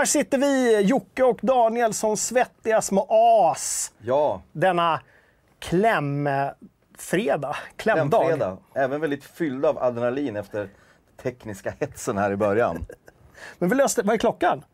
Här sitter vi, Jocke och Daniel, som svettiga små as. Ja, Denna klämfredag. Klämdag. fredag. Även väldigt fylld av adrenalin efter tekniska hetsen här i början. Men vi löste Vad är klockan?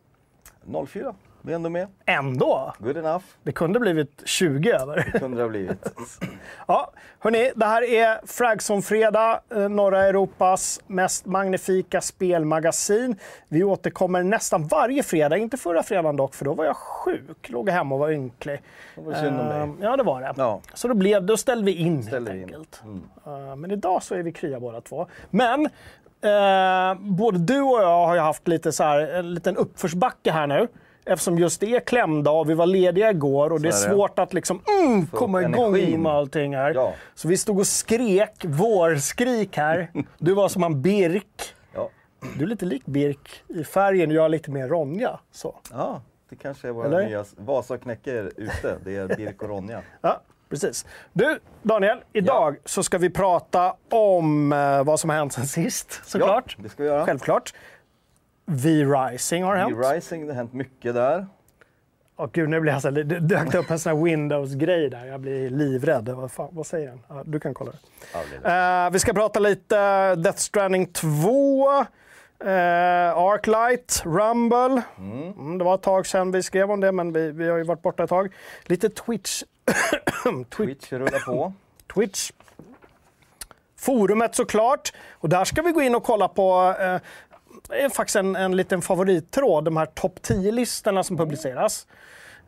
04, vi är ändå med. Ändå. Good enough, Det kunde blivit 20 över. kunde det ha blivit. Ja, hörni, det här är Fragson-fredag, eh, norra Europas mest magnifika spelmagasin. Vi återkommer nästan varje fredag, inte förra fredagen dock, för då var jag sjuk. Låg hemma och var ynklig. Det var synd om dig. Ehm, Ja, det var det. Ja. Så då, blev, då ställde vi in Ställde helt vi in. Mm. enkelt. Eh, Men idag så är vi krya båda två. Men eh, både du och jag har ju haft lite så här, en liten uppförsbacke här nu. Eftersom just det är klämdag och vi var lediga igår och det är det. svårt att liksom mm, komma igång energin. med allting här. Ja. Så vi stod och skrek vårskrik här. Du var som en Birk. Ja. Du är lite lik Birk i färgen, jag är lite mer Ronja. Så. ja, det kanske är våra Eller? nya Vasa knäcker ute. Det är Birk och Ronja. Ja, precis. Du, Daniel, idag så ska vi prata om eh, vad som har hänt sen sist, såklart. Ja, det ska vi göra. Självklart. V-Rising har hänt. V-Rising, det har hänt mycket där. Åh, gud, nu blir jag så här, det dök upp en sån här Windows-grej där. Jag blir livrädd. Vad, fan, vad säger den? Ja, du kan kolla det. Ja. Eh, vi ska prata lite Death Stranding 2, uh, Arclight, Rumble. Mm, det var ett tag sedan vi skrev om det, men vi, vi har ju varit borta ett tag. Lite Twitch. Twitch. Rullar på. Twitch. Forumet såklart. Och där ska vi gå in och kolla på eh, är faktiskt en, en liten favorittråd, de här topp 10-listorna som publiceras.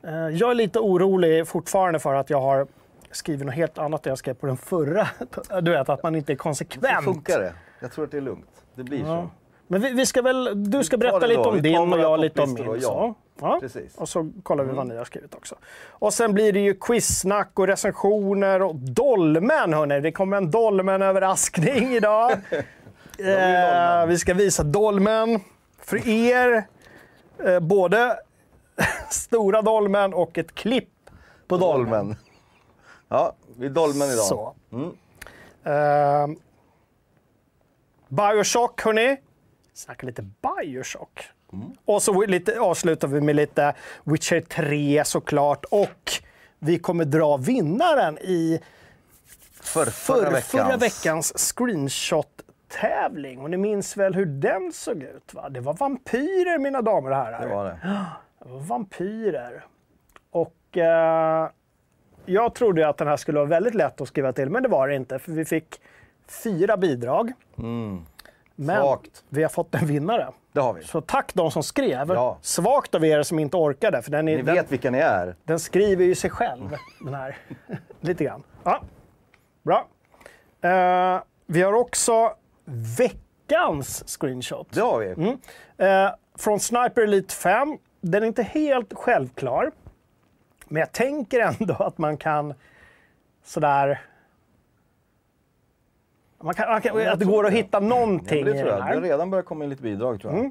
Eh, jag är lite orolig fortfarande för att jag har skrivit något helt annat än jag skrev på den förra. Du vet, att man inte är Så konsekvent. funkar det. Jag tror att det är lugnt. Det blir så. Men vi, vi ska väl, du ska berätta lite om din och jag lite om min. då, ja. Så. Ja. Precis. Och så kollar vi vad ni har skrivit också. Och sen blir det ju quizsnack och recensioner och dolmen hörni. Det kommer en dolmen-överraskning idag. eh, vi ska visa dolmen för er. Eh, både stora dolmen och ett klipp på dolmen. Dolmen. Ja, vi är Dolmen idag. Så. Mm. Eh, Bioshock, hörni. Snacka lite Bioshock. Mm. Och så lite, avslutar vi med lite Witcher 3 såklart. Och vi kommer dra vinnaren i För, för, förra, veckans. förra veckans screenshot-tävling. Och ni minns väl hur den såg ut? Va? Det var vampyrer, mina damer och herrar. Det var det. Det var vampyrer. Och eh, jag trodde att den här skulle vara väldigt lätt att skriva till, men det var det inte. För vi fick fyra bidrag. Men Svagt. vi har fått en vinnare. Det har vi. Så tack de som skrev. Ja. Svagt av er som inte orkade, för den, är, Ni den, vet vilka ni är. den skriver ju sig själv. Den här. Lite grann. Ja. Bra. Eh, vi har också veckans screenshot. Det har vi. Mm. Eh, från Sniper Elite 5. Den är inte helt självklar. Men jag tänker ändå att man kan sådär... Man kan, man kan, jag att det går att hitta Ja, någonting men det i tror den jag. Det har här. redan börjat komma in lite bidrag tror jag.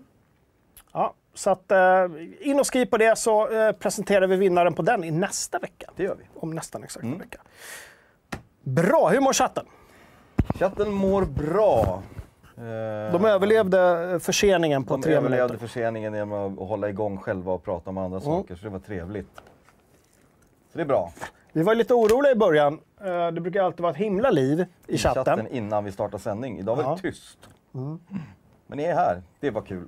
Ja, så att, eh, in och skriv på det så eh, presenterar vi vinnaren på den i nästa vecka. Det gör vi. Om nästan exakt Mm. en vecka. Bra, hur mår chatten? Chatten mår bra. Eh, De överlevde förseningen på de tre överlevde minuter. förseningen genom att hålla igång själva och prata om andra saker, så det var trevligt. Så det är bra. Vi var lite oroliga i början. Eh, Det brukar alltid vara ett himla liv i chatten. innan vi startar sändning. Idag var det Ja. tyst. Men ni är här, det var kul.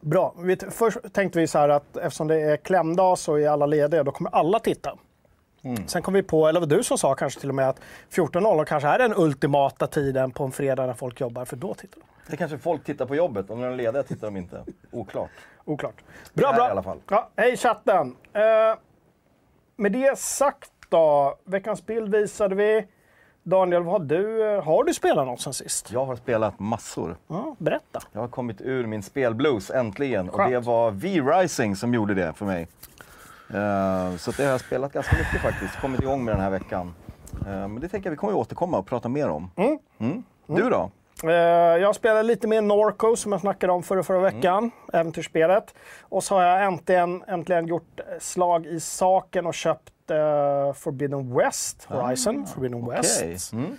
Bra. Först tänkte vi så här att eftersom det är klämdag så är alla lediga, då kommer alla titta. Mm. Sen kom vi på, eller var du som sa kanske till och med att 14.00 kanske är den ultimata tiden på en fredag när folk jobbar, för då tittar de. Det kanske folk tittar på jobbet, om de är lediga tittar de inte. Oklart. Oklart. Bra, bra. i alla fall. Ja, hej chatten. Eh, med det sagt då, veckans bild visade vi. Daniel, har du, eh, har du spelat något sen sist? Jag har spelat massor. Ja, berätta. Jag har kommit ur min spelblues äntligen. Och Skönt. det var V-Rising som gjorde det för mig. Eh, så det har jag spelat ganska mycket faktiskt. Kommit igång med den här veckan. Eh, men det tänker jag vi kommer att återkomma och prata mer om. Mm. Du då? Eh, jag spelade lite mer Norco som jag snackade om förra, förra veckan, Mm. äventyrsspelet. Och så har jag äntligen, äntligen gjort slag i saken och köpt eh, Forbidden West, Horizon Forbidden West. Ah, Okej. Mm.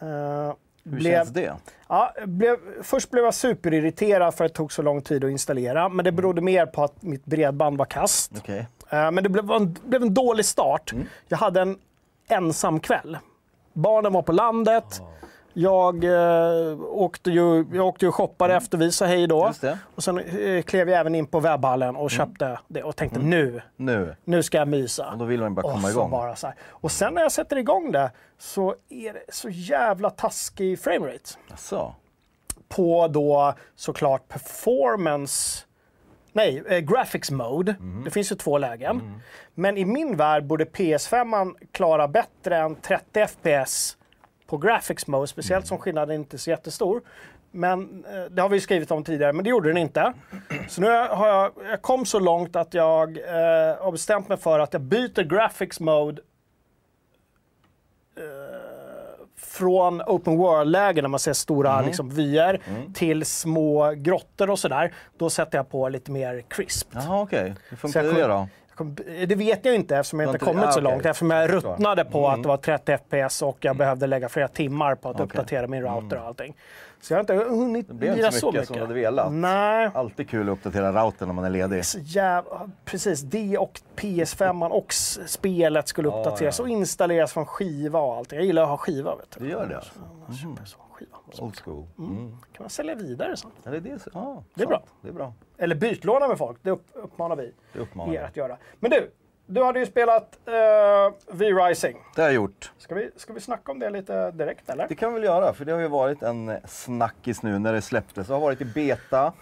Eh, Hur blev, känns det? Ja, blev, först blev jag superirriterad för att det tog så lång tid att installera. Men det berodde mer på att mitt bredband var kast. Okej. Eh, Men det blev en, blev en dålig start. Mm. Jag hade en ensam kväll. Barnen var på landet. Jag, eh, åkte ju, jag åkte ju och shoppade efter vi sa hej då. Mm. Mm. Och sen eh, klev jag även in på webbhallen och köpte det och tänkte nu, Nu. nu ska jag mysa. Och då vill man bara Och komma så igång. Bara så här. Och sen när jag sätter igång det så är det så jävla taskig framerate. Jaså? På då såklart performance Nej, eh, graphics mode. Mhm. Det finns ju två lägen. Men i min värld borde PS5 klara bättre än 30 FPS på graphics mode, speciellt Mhm. som skillnaden inte är så jättestor. Men eh, det har vi skrivit om tidigare, men det gjorde den inte. Så nu har jag, jag kom så långt att jag eh, har bestämt mig för att jag byter graphics mode eh, från open world-lägen när man ser stora Mhm. liksom, vyer Mm. till små grottor och sådär. Då sätter jag på lite mer crisp. Jaha, okej. Hur Så funkar det då? Det vet jag inte eftersom jag inte kommit ah, så okej. långt. Eftersom jag ruttnade på att det var 30 FPS och jag behövde lägga flera timmar på att uppdatera min router och allting. Så jag har inte hunnit Det blev inte lira så mycket som du hade velat. Nej. Alltid kul att uppdatera routern när man är ledig. Så jävla, precis, det och PS5 och spelet skulle Ja, uppdateras ja. och installeras från skiva och allting. Jag gillar att ha skiva. Vet du. Du gör det alltså? Så. Så Old school. Mm. kan man sälja vidare sen. Ja, det är, det. Ja, Det är bra. Det är bra. Eller bytlåna med folk, det upp, uppmanar vi Det uppmanar er att göra. Men du, du hade ju spelat uh, V-Rising. Det har jag gjort. Ska vi, ska vi snacka om det lite direkt eller? Det kan vi väl göra, för det har ju varit en snackis nu när det släpptes. Det har varit i beta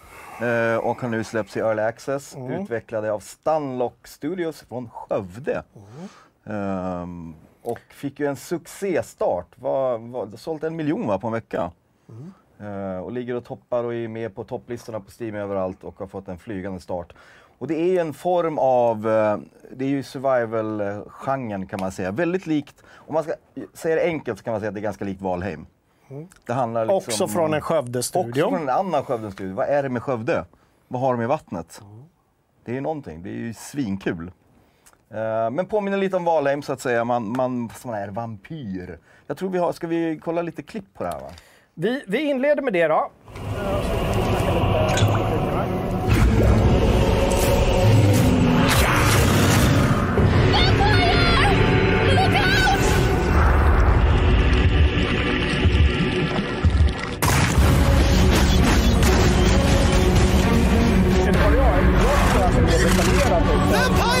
eh, och har nu släppts i Early Access. Utvecklade av Stunlock Studios från Skövde. Ehm, och fick ju en succéstart. Var, var, sålt en miljon va, på en vecka. Eh, och ligger och toppar och är med på topplistorna på Steam överallt och har fått en flygande start. Och det är en form av, eh, det är ju survival-genren kan man säga. Väldigt likt, om man ska säga det enkelt så kan man säga att det är ganska likt Valheim. Det handlar liksom Också från en Också Skövde-studio. från en annan Skövde-studio. Vad är det med Skövde? Vad har de i vattnet? Det är ju någonting, det är ju svinkul. Eh, men påminner lite om Valheim så att säga, man, man, man är vampyr. Jag tror vi har, ska vi kolla lite klipp på det här va? Vi, vi inleder med det då. Vampire!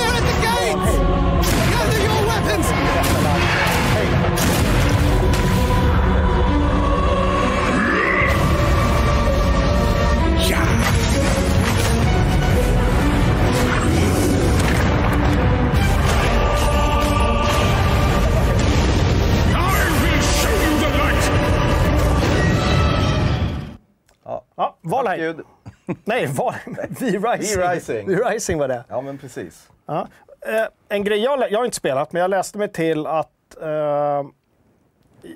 Valheim. Ljud. Nej, Valheim. V-Rising. V-Rising. V-Rising var det. Ja men precis. Ja. Eh, en grej jag, jag har inte spelat, men jag läste mig till att eh,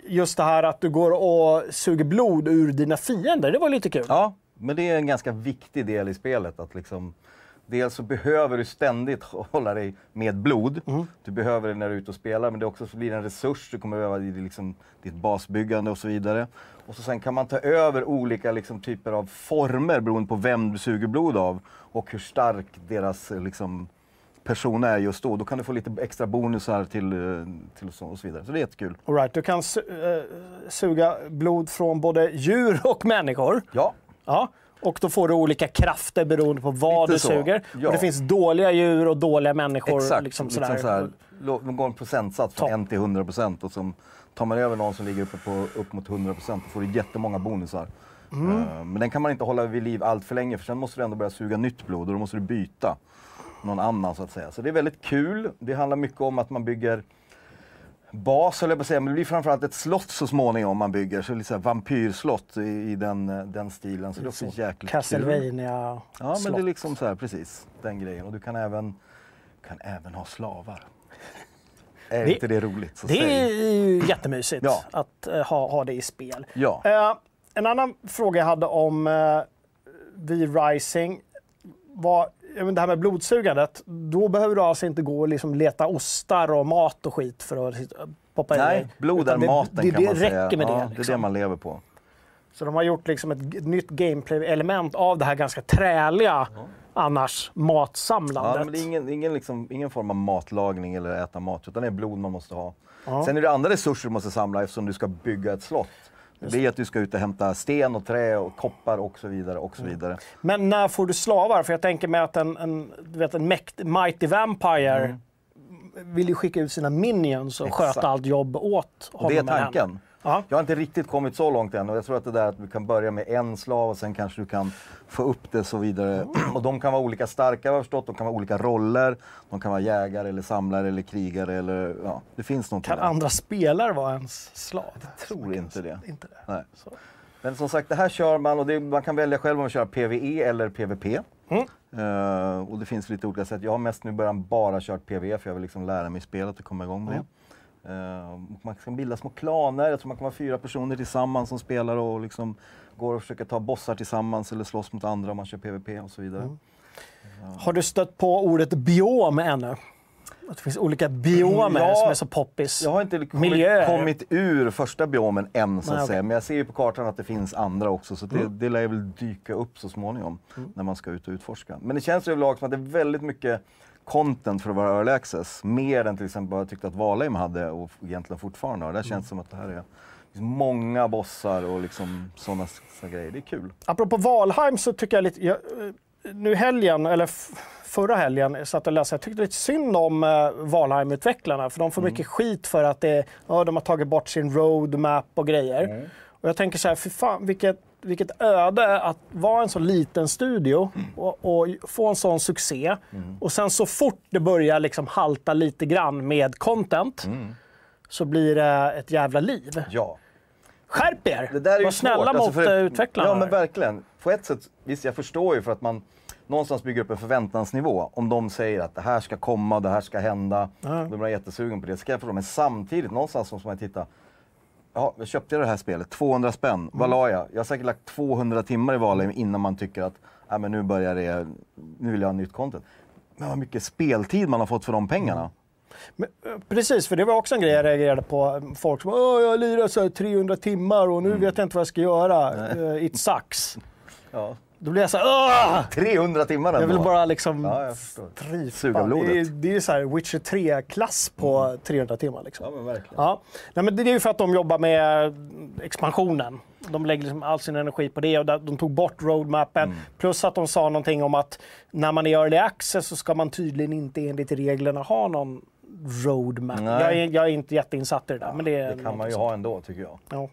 just det här att du går och suger blod ur dina fiender, det var lite kul. Ja, men det är en ganska viktig del i spelet. Att liksom, dels så behöver du ständigt hålla dig med blod. Du behöver det när du är ute och spelar, men det också så blir det en resurs du kommer behöva i liksom, ditt basbyggande och så vidare. Och så sen kan man ta över olika liksom, typer av former beroende på vem du suger blod av och hur stark deras liksom, person är just då. Då kan du få lite extra bonusar till, eh, till och, så, och så vidare. Så det är jättekul. All right, du kan su- eh, suga blod från både djur och människor. Ja, Ja. Och då får du olika krafter beroende på vad Lite du så, suger. ja. Och det finns dåliga djur och dåliga människor. Exakt, Liksom liksom sådär. så här, en procentsats från Topp. 1 till 100 procent och så tar man över någon som ligger uppe på upp mot 100 procent får du jättemånga bonusar. Mm. Eh, men den kan man inte hålla vid liv allt för länge för sen måste du ändå börja suga nytt blod och då måste du byta någon annan så att säga. Så det är väldigt kul. Det handlar mycket om att man bygger bas höll jag på att säga, men det blir framförallt ett slott så småningom man bygger. Så lite så här vampyrslott i, i den, eh, den stilen. Så det är också jäkligt kul. Castlevania Ja, men det är slott. liksom så här, precis den grejen. Och du kan även, kan även ha slavar. Är Det- inte det roligt? Så Det säg. är ju jättemysigt Ja. att eh, ha, ha det i spel. Ja. Eh, en annan fråga jag hade om uh, V-Rising var det här med blodsugandet. Då behöver du alltså inte gå och liksom leta ostar och mat och skit för att poppa i dig. Nej, blod är maten det, det, kan man det säga. räcker med ja, det. Det är det Liksom. man lever på. Så de har gjort liksom ett nytt gameplay-element av det här ganska träliga annars matsamlandet. Ja, men det är ingen, ingen, liksom, ingen form av matlagning eller äta mat, utan det är blod man måste ha. Ja. Sen är det andra resurser du måste samla eftersom du ska bygga ett slott. Det är att du ska ut och hämta sten och trä och koppar och så vidare. Och Mm. så vidare. Men när får du slavar? För jag tänker mig att en, en, du vet, en mäkt, Mighty Vampire vill ju skicka ut sina minions och Mm. Exakt. sköta allt jobb åt honom. Det är tanken. Ja. Jag har inte riktigt kommit så långt än och jag tror att det där att du kan börja med en slav och sen kanske du kan få upp det så vidare. Mm. Och de kan vara olika starka har jag förstått, de kan vara olika roller. De kan vara jägare eller samlare eller krigare eller ja, det finns någonting Kan där. andra spelare vara ens slav? Jag tror inte det. Inte det. Nej. Så. Men som sagt, det här kör man och det, man kan välja själv om man kör PVE eller PVP. Mm. Eh, och det finns lite olika sätt. Jag har mest nu börjat bara kört PVE för jag vill liksom lära mig spelet och komma igång med Mm. det. Eh, man kan bilda små klaner, jag tror man kan vara fyra personer tillsammans som spelar och liksom går och försöker ta bossar tillsammans eller slåss mot andra om man kör PVP och så vidare. Mm. Har du stött på ordet biom ännu? Att det finns olika biomer Mm, ja. som är så poppis. Jag har inte kommit, kommit ur första biomen än så att Nej, säga. okej. Men jag ser ju på kartan att det finns andra också. Så det, Mm. det lär väl dyka upp så småningom när man ska ut och utforska. Men det känns överlag som att det är väldigt mycket content för att vara early access. Mer än till exempel vad jag tyckte att Valheim hade och egentligen fortfarande har. Det Mm. känns som att det här är många bossar och liksom sådana grejer. Det är kul. Apropå Valheim så tycker jag lite... Jag, eh, nu helgen, eller förra helgen, jag satt och läste. Jag tyckte lite synd om eh, Valheim-utvecklarna. För de får mycket skit för att det, ja, de har tagit bort sin roadmap och grejer. Och jag tänker så här, fy fan vilket, vilket öde att vara en så liten studio och, och få en sån succé. Och sen så fort det börjar liksom halta lite grann med content så blir det ett jävla liv. Ja. Skärp er! Det där är Var snälla svårt. mot Alltså, för- eh, utvecklarna. Ja men verkligen. På ett sätt, visst jag förstår ju för att man någonstans bygger upp en förväntansnivå. Om de säger att det här ska komma, det här ska hända. Då blir man jättesugen på det. Så kan jag förstå. Men samtidigt, någonstans måste man titta. Ja, jag köpte det här spelet, 200 spänn. Mm. Vad la jag? Jag har säkert lagt 200 timmar i Valheim innan man tycker att äh, men nu börjar det, nu vill jag ha nytt content. Men vad mycket speltid man har fått för de pengarna. Men, eh, Precis, för det var också en grej jag reagerade på. Folk som Åh, jag lirar så här 300 timmar och nu Mm. vet jag inte vad jag ska göra. Eh, It sucks. Ja. Då blir jag så här, Åh! 300 timmar ändå. Jag vill bara liksom Ja, jag förstår. tripa. Suga blodet. Det är, det är ju så här Witcher 3-klass på 300 timmar. Liksom. Ja men verkligen. Ja. Nej, men det är ju för att de jobbar med expansionen. De lägger liksom all sin energi på det och där- de tog bort roadmappen. Mm. Plus att de sa någonting om att när man är i early access så ska man tydligen inte enligt reglerna ha någon roadmap. Nej. Jag är, jag är inte jätteinsatt i det där. men det, är Det kan man ju som- ha ändå tycker jag. Ja.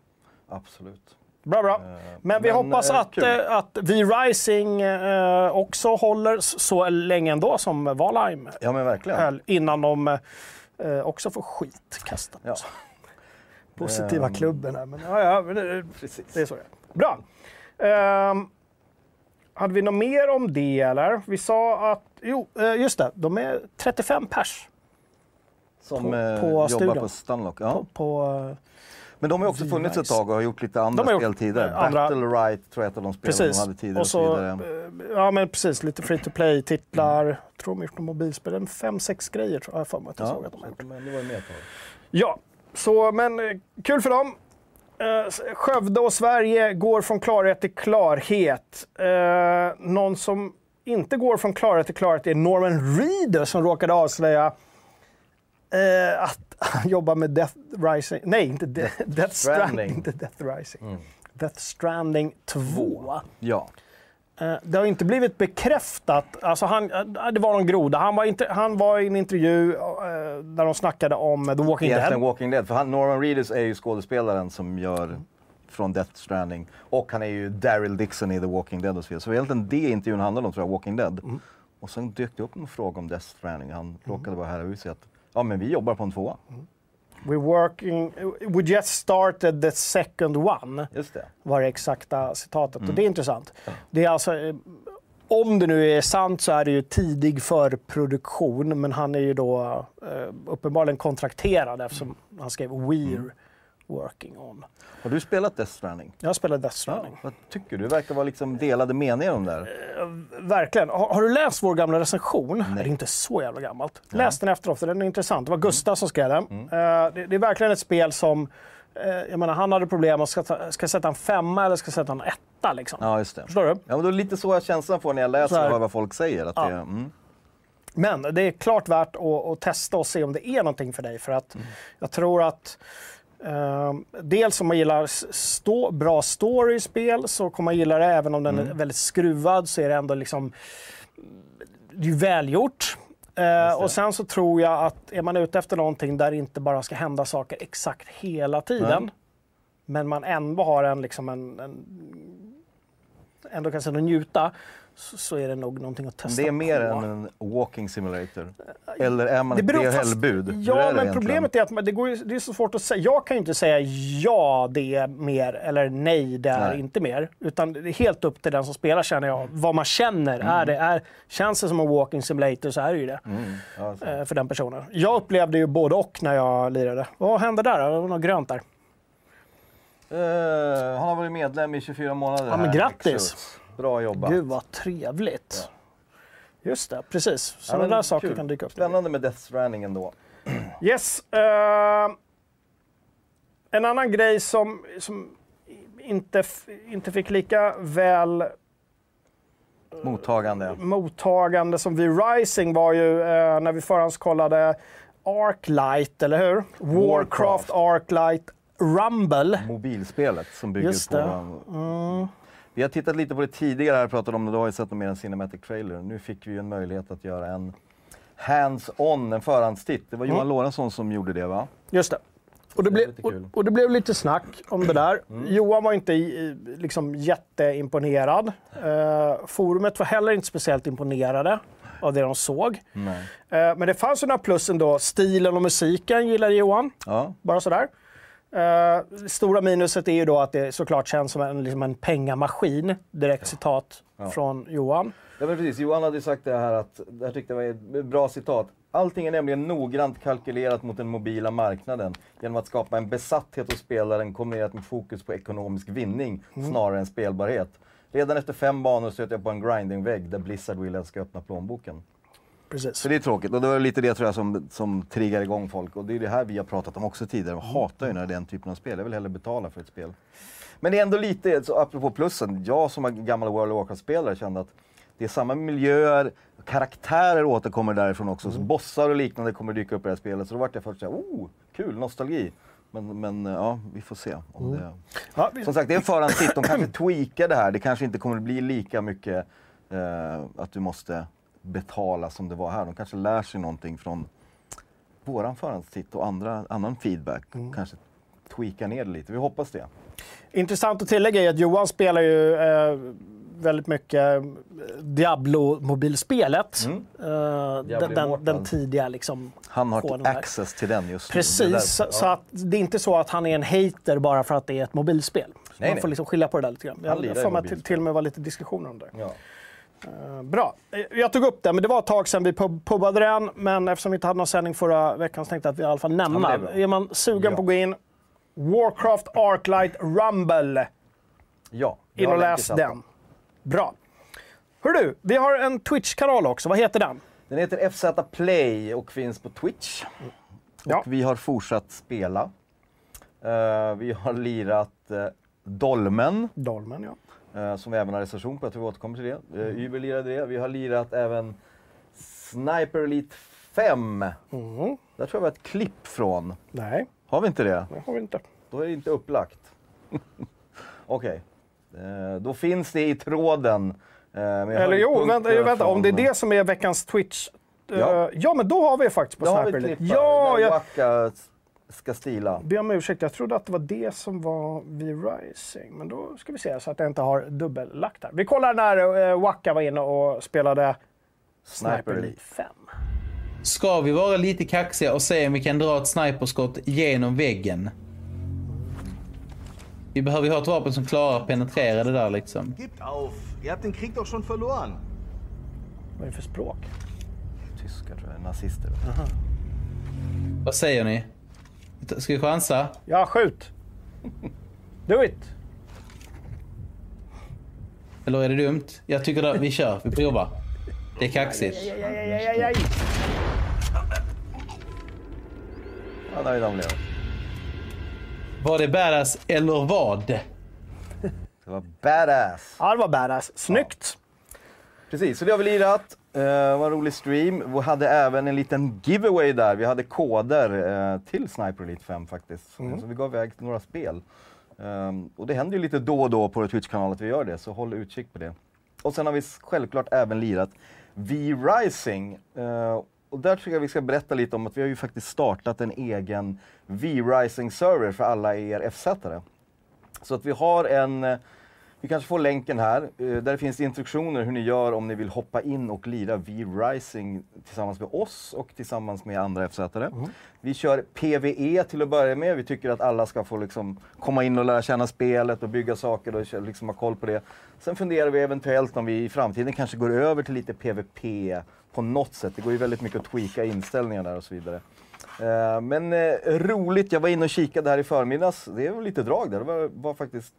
Absolut. Bra, bra. Men vi men, hoppas eh, att, kul. eh, att V-Rising eh, också håller så länge ändå som Valheim Ja men verkligen. höll innan de eh, också får skit kastat. Ja. Positiva Ehm. klubben här. Men, ja, ja, det, Precis. det är så det är. Bra. Ehm, hade vi något mer om det eller? Vi sa att, jo, eh, just det, de är 35 pers Som på- eh, på jobbar studion. på Stunlock. Ja. på, på eh, Men de har också funnits ett tag och har gjort lite andra speltider. eh, andra- Battle Right tror jag ett av de spelen Precis. de hade tidigare. Och så, och eh, ja men precis, lite free to play-titlar. Jag tror de har gjort några mobilspel. Fem, sex grejer tror jag för mig att jag såg att de har gjort. men det var med. Ja, så men eh, kul för dem. Eh, Skövde och Sverige går från klarhet till klarhet. Eh, någon som inte går från klarhet till klarhet är Norman Reeder som råkade avslöja eh, att han jobbar med Death Rising. Nej, inte De- Death, Stranding. Stranding. Inte Death Rising. Death Stranding 2. Ja. Eh, Det har inte blivit bekräftat. Alltså han, eh, det var någon groda. Han var, inte, han var i en intervju eh, där de snackade om The Walking Egentligen Dead. Walking Dead. För han, Norman Reedus är ju skådespelaren som gör från Death Stranding. Och han är ju Daryl Dixon i The Walking Dead och så vidare. Så egentligen det intervjun handlade om tror jag, Walking Dead. Mm. Och sen dök det upp en fråga om Death Stranding. Han råkade bara höra ut sig att ja men vi jobbar på en tvåa. We're working, we just started the second one, Just det. var det exakta citatet. Mm. Och det är intressant. Det är alltså, eh, om det nu är sant så är det ju tidig förproduktion, men han är ju då eh, uppenbarligen kontrakterad eftersom han skrev We're working on. Har du spelat Death Stranding? Jag spelar Death Stranding. Vad tycker du? Det verkar vara liksom delade meningar om det här. Verkligen. Har, har du läst vår gamla recension? Det är inte så jävla gammalt. Läs den efteråt, den är intressant. Det var Gustav som skrev den. Mm. Eh, det, det är verkligen ett spel som... eh, jag menar, han hade problem ska, ta- ska sätta en femma eller ska jag sätta en etta. Liksom. Ja, just det. Förstår du? Ja, men det är lite så jag känslan får när jag läser och hör vad folk säger. Att Ja. det, mm. Men det är klart värt att, att testa och se om det är någonting för dig. För att jag tror att eh, dels om man gillar stå, bra story i spel så kommer man gilla det. Även om den är väldigt skruvad så är det ändå liksom det är välgjort. Eh, och sen så tror jag att är man ute efter någonting där det inte bara ska hända saker exakt hela tiden. Nej. Men man ändå har en, liksom en, en ändå kan sitta och njuta. Så, så är det nog någonting att testa Det är mer på. än en walking simulator. Eller är man Det ett beror fast- DHL-bud? Ja, men problemet är att det, går, det är så svårt att säga. Jag kan ju inte säga ja, det är mer eller nej, det är Nej. inte mer. Utan det är helt upp till den som spelar känner jag. Vad man känner. Är det, är, känns det som en walking simulator så är det ju det. Mm, ja, så. eh, För den personen. Jag upplevde ju både och när jag lirade. Vad hände där? Det var något grönt där. Eh, han har varit medlem i 24 månader. Ja, men grattis. Bra jobbat. Gud vad trevligt. Just det, precis. Ja, Sådana men där saker kul. kan dyka upp. Spännande med Death Stranding ändå. Yes. eh, en annan grej som, som inte, inte fick lika väl Mottagande. mottagande som V-Rising var ju eh, när vi förhandskollade Arclight, eller hur? Warcraft Arclight Rumble. Mobilspelet som bygger Just på... det. Mm. Vi har tittat lite på det tidigare här, pratat om det, du har ju sett mer än Cinematic Trailer. Nu fick vi ju en möjlighet att göra en hands-on, en förhandstitt. Det var Johan Lorentzon som gjorde det va? Just det. Och det, blev, lite och. Mm. och det blev lite snack om det där. Johan var inte liksom jätteimponerad. Eh, forumet var heller inte speciellt imponerade av det de såg. Eh, men det fanns ju några plus ändå. Stilen och musiken gillade Johan. Ja, Bara sådär. Eh, stora minuset är ju då att det såklart känns som en, liksom en pengamaskin. Direkt citat från Johan. Ja, men precis. Johan hade ju sagt det här att, det här tyckte jag var ett bra citat. Allting är nämligen noggrant kalkylerat mot den mobila marknaden genom att skapa en besatthet hos spelaren kombinerat med fokus på ekonomisk vinning snarare än spelbarhet. Redan efter fem banor stöter jag på en grindingvägg där Blizzard vill att jag ska öppna plånboken. Precis. Så det är tråkigt och det var lite det tror jag som, som triggar igång folk och det är det här vi har pratat om också tidigare. Jag hatar ju när det är den typen av spel. Jag vill hellre betala för ett spel. Men det är ändå lite, så apropå plussen, jag som är gammal World of Warcraft-spelare kände att det är samma miljöer, karaktärer återkommer därifrån också. Så bossar och liknande kommer dyka upp i det här spelet. Så då vart jag först såhär, oh, kul, nostalgi. Men, men ja, vi får se. Om det... Ja, vi- Som sagt, det är en förhandstitt. De kanske tweakar det här. Det kanske inte kommer att bli lika mycket eh, att du måste betala som det var här. De kanske lär sig någonting från våran förhandstitt och andra, annan feedback. Kanske tweakar ner det lite. Vi hoppas det. Intressant att tillägga är att Johan spelar ju eh, väldigt mycket eh, Diablo-mobilspelet. Mm. Eh, Diablo den, den, tidiga liksom. Han har access till den just nu. Det är Precis, därför- så, så att det är inte så att han är en hater bara för att det är ett mobilspel. Nej, man nej. får liksom skilja på det där lite grann. Jag att till, till och med var lite diskussioner om det. Ja. Eh, Bra. Eh, Jag tog upp det, men det var ett tag sedan vi pub- pubbade den. Men eftersom vi inte hade någon sändning förra veckan så tänkte jag att vi i alla fall nämna. Ja, är man sugen Ja. på att gå in, Warcraft Arclight Rumble. ja In och läs den. Bra. Hör du, vi har en Twitch-kanal också. Vad heter den? Den heter FZ Play och finns på Twitch. Ja. Och vi har fortsatt spela. Eh, vi har lirat uh, Dolmen. Dolmen, ja. Eh, som vi även har recension på, jag tror vi återkommer till det. Uber lirade det. Vi har lirat även Sniper Elite 5. Mhm. Där tror jag vi har ett klipp från. Nej, Har vi inte det? det har vi inte. Då är det inte upplagt. Okej. Eh, då finns det i tråden. Eh, Eller jo, vänta, vänta om det är från- det som är veckans Twitch. eh, Ja. ja men då har vi faktiskt på Sniper Elite. Ja, jag ska stila. ber om ursäkt. Jag trodde att det var det som var V-Rising. Men då ska vi se så att jag inte har dubbellagt här. Vi kollar när uh, Waka var inne och spelade Sniper, Elite Elite. 5. Ska vi vara lite kaxiga och se om vi kan dra ett sniperskott genom väggen? Vi behöver ju ha ett vapen som klarar att penetrera det där liksom. Gebt auf! Ihr habt den Krieg doch schon verloren. Vad är det för språk? Tyskar tror jag, nazister. Vad säger ni? Ska vi chansa? Ja, skjut! Do it! Eller är det dumt? Jag tycker att vi kör, vi provar. Det är kaxigt. Aj, aj, aj, aj, aj. Ja, där är de blev. Var det badass eller vad? Det var badass. Ja, det var badass. Snyggt! Precis, så det har vi lirat. Uh, var en rolig stream. Vi hade även en liten giveaway där. Vi hade koder eh, till Sniper Elite 5 faktiskt. Så vi gav iväg några spel. Ehm, och det händer ju lite då och då på Twitch-kanalen att vi gör det, så håll utkik på det. Och sen har vi självklart även lirat V-Rising. Eh, och där tycker jag vi ska berätta lite om att vi har ju faktiskt startat en egen V-Rising-server för alla er FZ-are. Så att vi har en, eh, vi kanske får länken här, eh, där finns instruktioner hur ni gör om ni vill hoppa in och lira V-Rising tillsammans med oss och tillsammans med andra FZ-are. Vi kör PVE till att börja med, vi tycker att alla ska få liksom komma in och lära känna spelet och bygga saker och liksom ha koll på det. Sen funderar vi eventuellt om vi i framtiden kanske går över till lite PVP på något sätt. Det går ju väldigt mycket att tweaka inställningar där och så vidare. Eh, Men eh, roligt, jag var inne och kikade här i förmiddags. Det är lite drag där. Det var, var faktiskt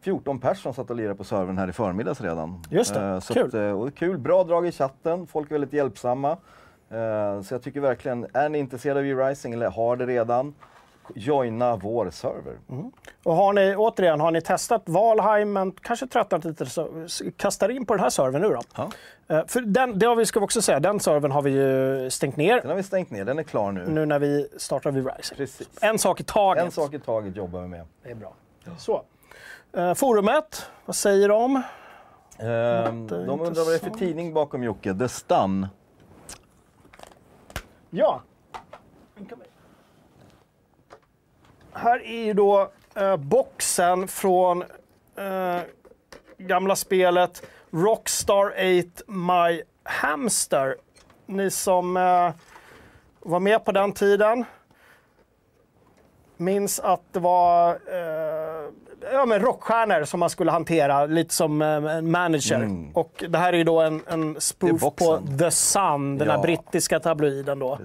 14 personer som satt och lirade på servern här i förmiddags redan. Just det, Eh, så kul. Att, eh, och kul, bra drag i chatten. Folk är väldigt hjälpsamma. Eh, Så jag tycker verkligen, är ni intresserade av V-Rising eller har det redan, joina vår server. Och har ni, återigen, har ni testat Valheim men kanske tröttnat lite så s- kasta in på den här servern nu då. Ja. För den, det har vi, ska vi också säga, den servern har vi ju stängt ner Den har vi stängt ner, den är klar nu. nu när vi startar V-Rising. Precis. En sak i taget. En sak i taget jobbar vi med. Det är bra. Så. Eh, forumet, vad säger de? Ehm, de undrar vad det är för tidning bakom Jocke. The Stun. Ja. Här är ju då eh, boxen från eh, gamla spelet Rockstar 8 My Hamster. Ni som eh, var med på den tiden minns att det var eh, ja, men rockstjärnor som man skulle hantera, lite som eh, en manager. Och det här är ju då en, en spoof på. The Sun, den här Ja. brittiska tabloiden då.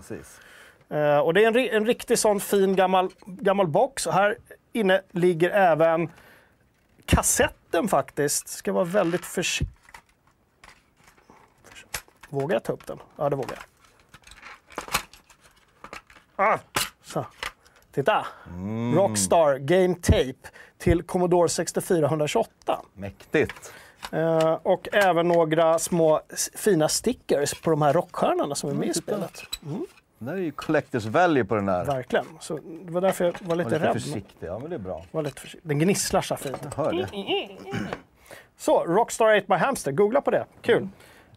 Eh, och det är en, en riktig sån fin gammal, gammal box. Och här inne ligger även kassetten faktiskt. Ska vara väldigt försiktig. Vågar jag ta upp den? Ja, det vågar jag. Ah, så. Titta! Rockstar Game Tape till Commodore 6428. Mäktigt. Eh, och även några små fina stickers på de här rockstjärnorna som är med i spelet. Det där är ju collectors value på den där. Verkligen. Så det var därför jag var Var lite, lite rädd. försiktig. Ja, men det är bra. Var lite försiktig. Den gnisslar så fint. Jag hör det. Så, Rockstar 8 My Hamster. Googla på det. Kul.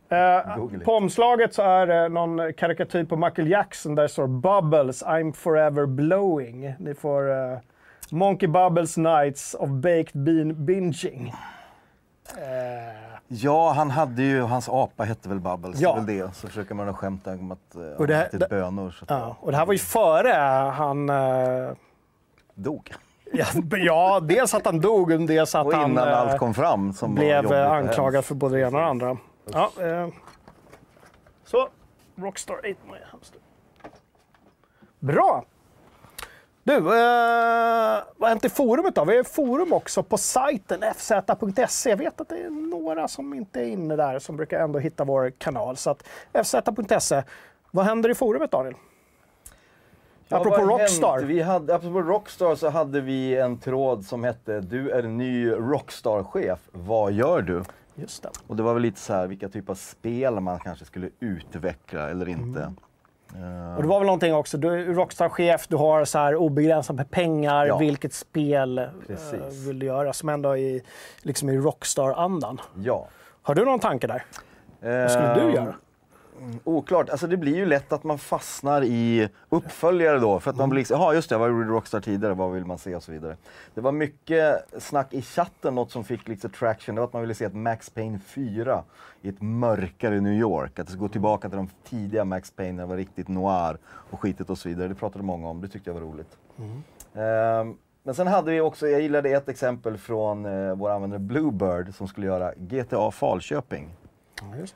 Eh, it. på omslaget så är det någon karikatyr på Michael Jackson där det står Bubbles, I'm forever blowing. Ni får eh, Monkey Bubbles Nights of Baked Bean Binging. Eh, Ja, han hade ju, hans apa hette väl Bubbles, Ja. det det. Så försöker man skämta om att uh, Och det här- han bönor. Så att ja. Och det här var ju före han... Eh, dog. ja, ja, dels att han dog och dels att Och han... innan eh, allt kom fram som blev eh, anklagad för både det ena och det andra. Ja, eh. Så, Rockstar 8 My Hamster. Bra! Du, eh, vad har hänt i forumet då? Vi har forum också på sajten fz.se. Jag vet att det är några som inte är inne där som brukar ändå hitta vår kanal. Så fz.se. Vad händer i forumet Daniel? Ja, Apropå Rockstar. hänt? Vi hade, apropå Rockstar så hade vi en tråd som hette Du är ny Rockstar-chef, vad gör du? Just det. Och det var väl lite så här vilka typer av spel man kanske skulle utveckla eller inte. Mm. Eh, Och det var väl någonting också, du är Rockstar-chef, du har så här obegränsat med pengar, Ja. vilket spel eh, Precis. vill du göra? Som ändå är i, liksom i Rockstar-andan. ja. Har du någon tanke där? Vad skulle du Eh, Oklart. Alltså det blir ju lätt att man fastnar i uppföljare då. För att man blir liksom, jaha just det, vad gjorde Rockstar tidigare, vad vill man se och så vidare. Det var mycket snack i chatten, något som fick lite traction, det var att man ville se ett Max Payne 4 i ett mörkare New York. Att det skulle gå tillbaka till de tidiga Max Payne, när det var riktigt noir och skitigt och så vidare. Det pratade många om, det tyckte jag var roligt. Ehm, men sen hade vi också, jag gillade ett exempel från eh, vår användare Bluebird som skulle göra GTA Falköping.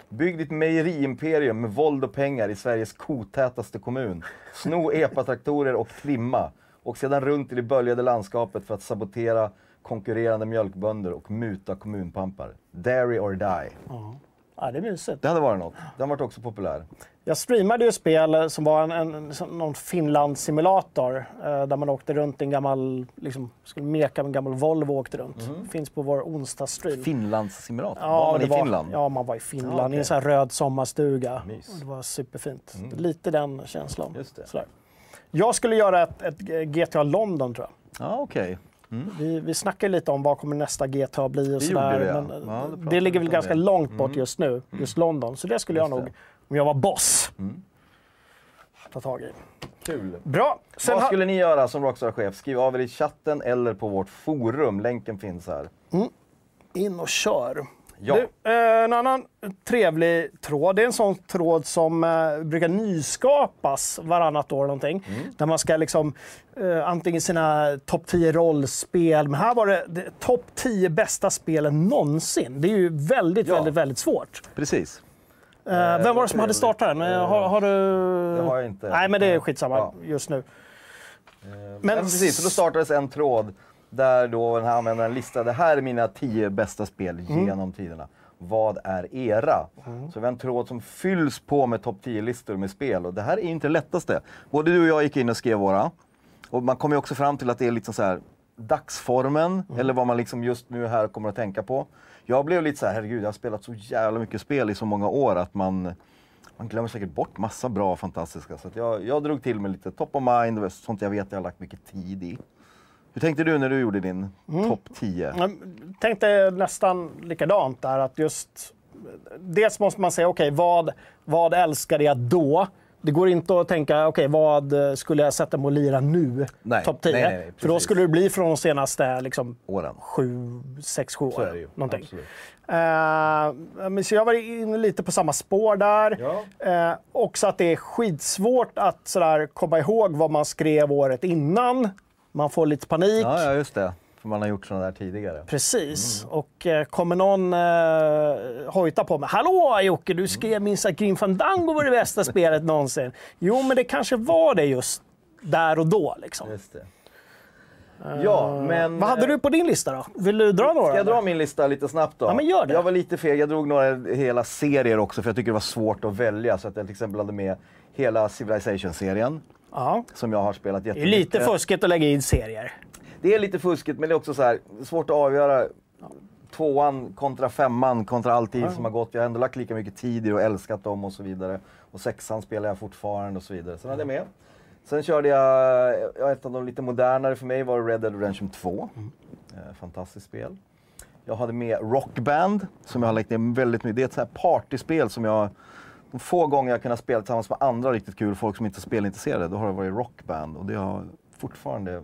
Bygg ditt mejeriimperium med våld och pengar i Sveriges kotätaste kommun. Sno epatraktorer och trimma. och sedan runt i det böljade landskapet för att sabotera konkurrerande mjölkbönder och muta kommunpampar. Dairy or die. Ja, det är mysigt. Det hade varit något. Den varit också populär. Jag streamade ju spel som var en, en, någon Finland-simulator. Eh, där man åkte runt i en gammal, liksom, skulle meka med en gammal Volvo och åkte runt. Finns på vår onsdagsstream. Finlandssimulator. var man i Finland? Ja, man var i Finland Ja, okej. i en sån här röd sommarstuga. Mm. Det var superfint. Lite den känslan. Just det. Sådär. Jag skulle göra ett, ett GTA London tror jag. Ja, okej. Vi, vi snackade lite om vad kommer nästa GTA bli och sådär. det. Men Ja, det ligger väl ganska det. långt bort just nu, just London. Så det skulle Just jag nog, om jag var boss, ta tag i. Kul. Bra! Sen Vad skulle ni göra som Rockstar-chef? Skriv av er i chatten eller på vårt forum. Länken finns här. In och kör. Ja. Du, eh, en annan trevlig tråd, det är en sån tråd som eh, brukar nyskapas varannat år någonting. Mm. Där man ska liksom eh, antingen sina topp 10 rollspel, men här var det, det topp 10 bästa spelen någonsin. Det är ju väldigt, Ja. väldigt, väldigt svårt. Precis. Vem var det som hade startat den? Har, har du... Det har jag inte. Nej, men det är skitsamma Ja. just nu. Men precis, så då startades en tråd där då den här användaren listade, här är mina tio bästa spel Mm. genom tiderna. Vad är era? Så vi har en tråd som fylls på med topp 10-listor med spel och det här är inte det lättaste. Både du och jag gick in och skrev våra. Och man kommer ju också fram till att det är liksom så här dagsformen, Mm. eller vad man liksom just nu här kommer att tänka på. Jag blev lite så här, herregud, jag har spelat så jävla mycket spel i så många år att man man glömmer säkert bort massa bra och fantastiska. Så jag, jag drog till med lite top of mind och sånt jag vet jag har lagt mycket tid i. Hur tänkte du när du gjorde din Mm. topp 10? Jag tänkte nästan likadant där. Att just, dels måste man säga, okej, vad, vad älskade jag då? Det går inte att tänka, okej, vad eh, skulle jag sätta mig och lira nu? Nej, Topp 10. nej, nej, För då skulle det bli från de senaste liksom, Åren. sju, sex, sju år. Så är det ju. Någonting. Men så jag var inne lite på samma spår där. Ja. Eh, också att det är skitsvårt att sådär, komma ihåg vad man skrev året innan. Man får lite panik. Ja, ja, just det. För man har gjort sådana där tidigare. Precis. Mm. Och eh, kommer någon eh, hojta på mig. Hallå Jocke, du skrev minst att Grim Fandango var det bästa spelet någonsin. Jo, men det kanske var det just där och då. Liksom. Just det. Ja, men... Vad hade du på din lista då? Vill du dra några? Ska jag dra min lista lite snabbt då? Ja, men gör det. Jag var lite feg. Jag drog några hela serier också för jag tycker det var svårt att välja. Så att jag till exempel hade med hela Civilization-serien. Ja. Som jag har spelat Det är jättemycket. lite fuskigt att lägga in serier. Det är lite fuskigt men det är också så här, svårt att avgöra tvåan kontra femman kontra all tid som har gått. Jag har ändå lagt lika mycket tid i och älskat dem och så vidare. Och sexan spelar jag fortfarande och så vidare. Sen hade jag med. Sen körde jag, ja, ett av de lite modernare för mig var Red Dead Redemption 2. Eh, fantastiskt spel. Jag hade med Rockband som jag har lagt ner väldigt mycket. Det är ett så här partyspel som jag de få gånger jag kunnat spela tillsammans med andra riktigt kul folk som inte är spelintresserade, då har det varit Rockband. Och det har fortfarande,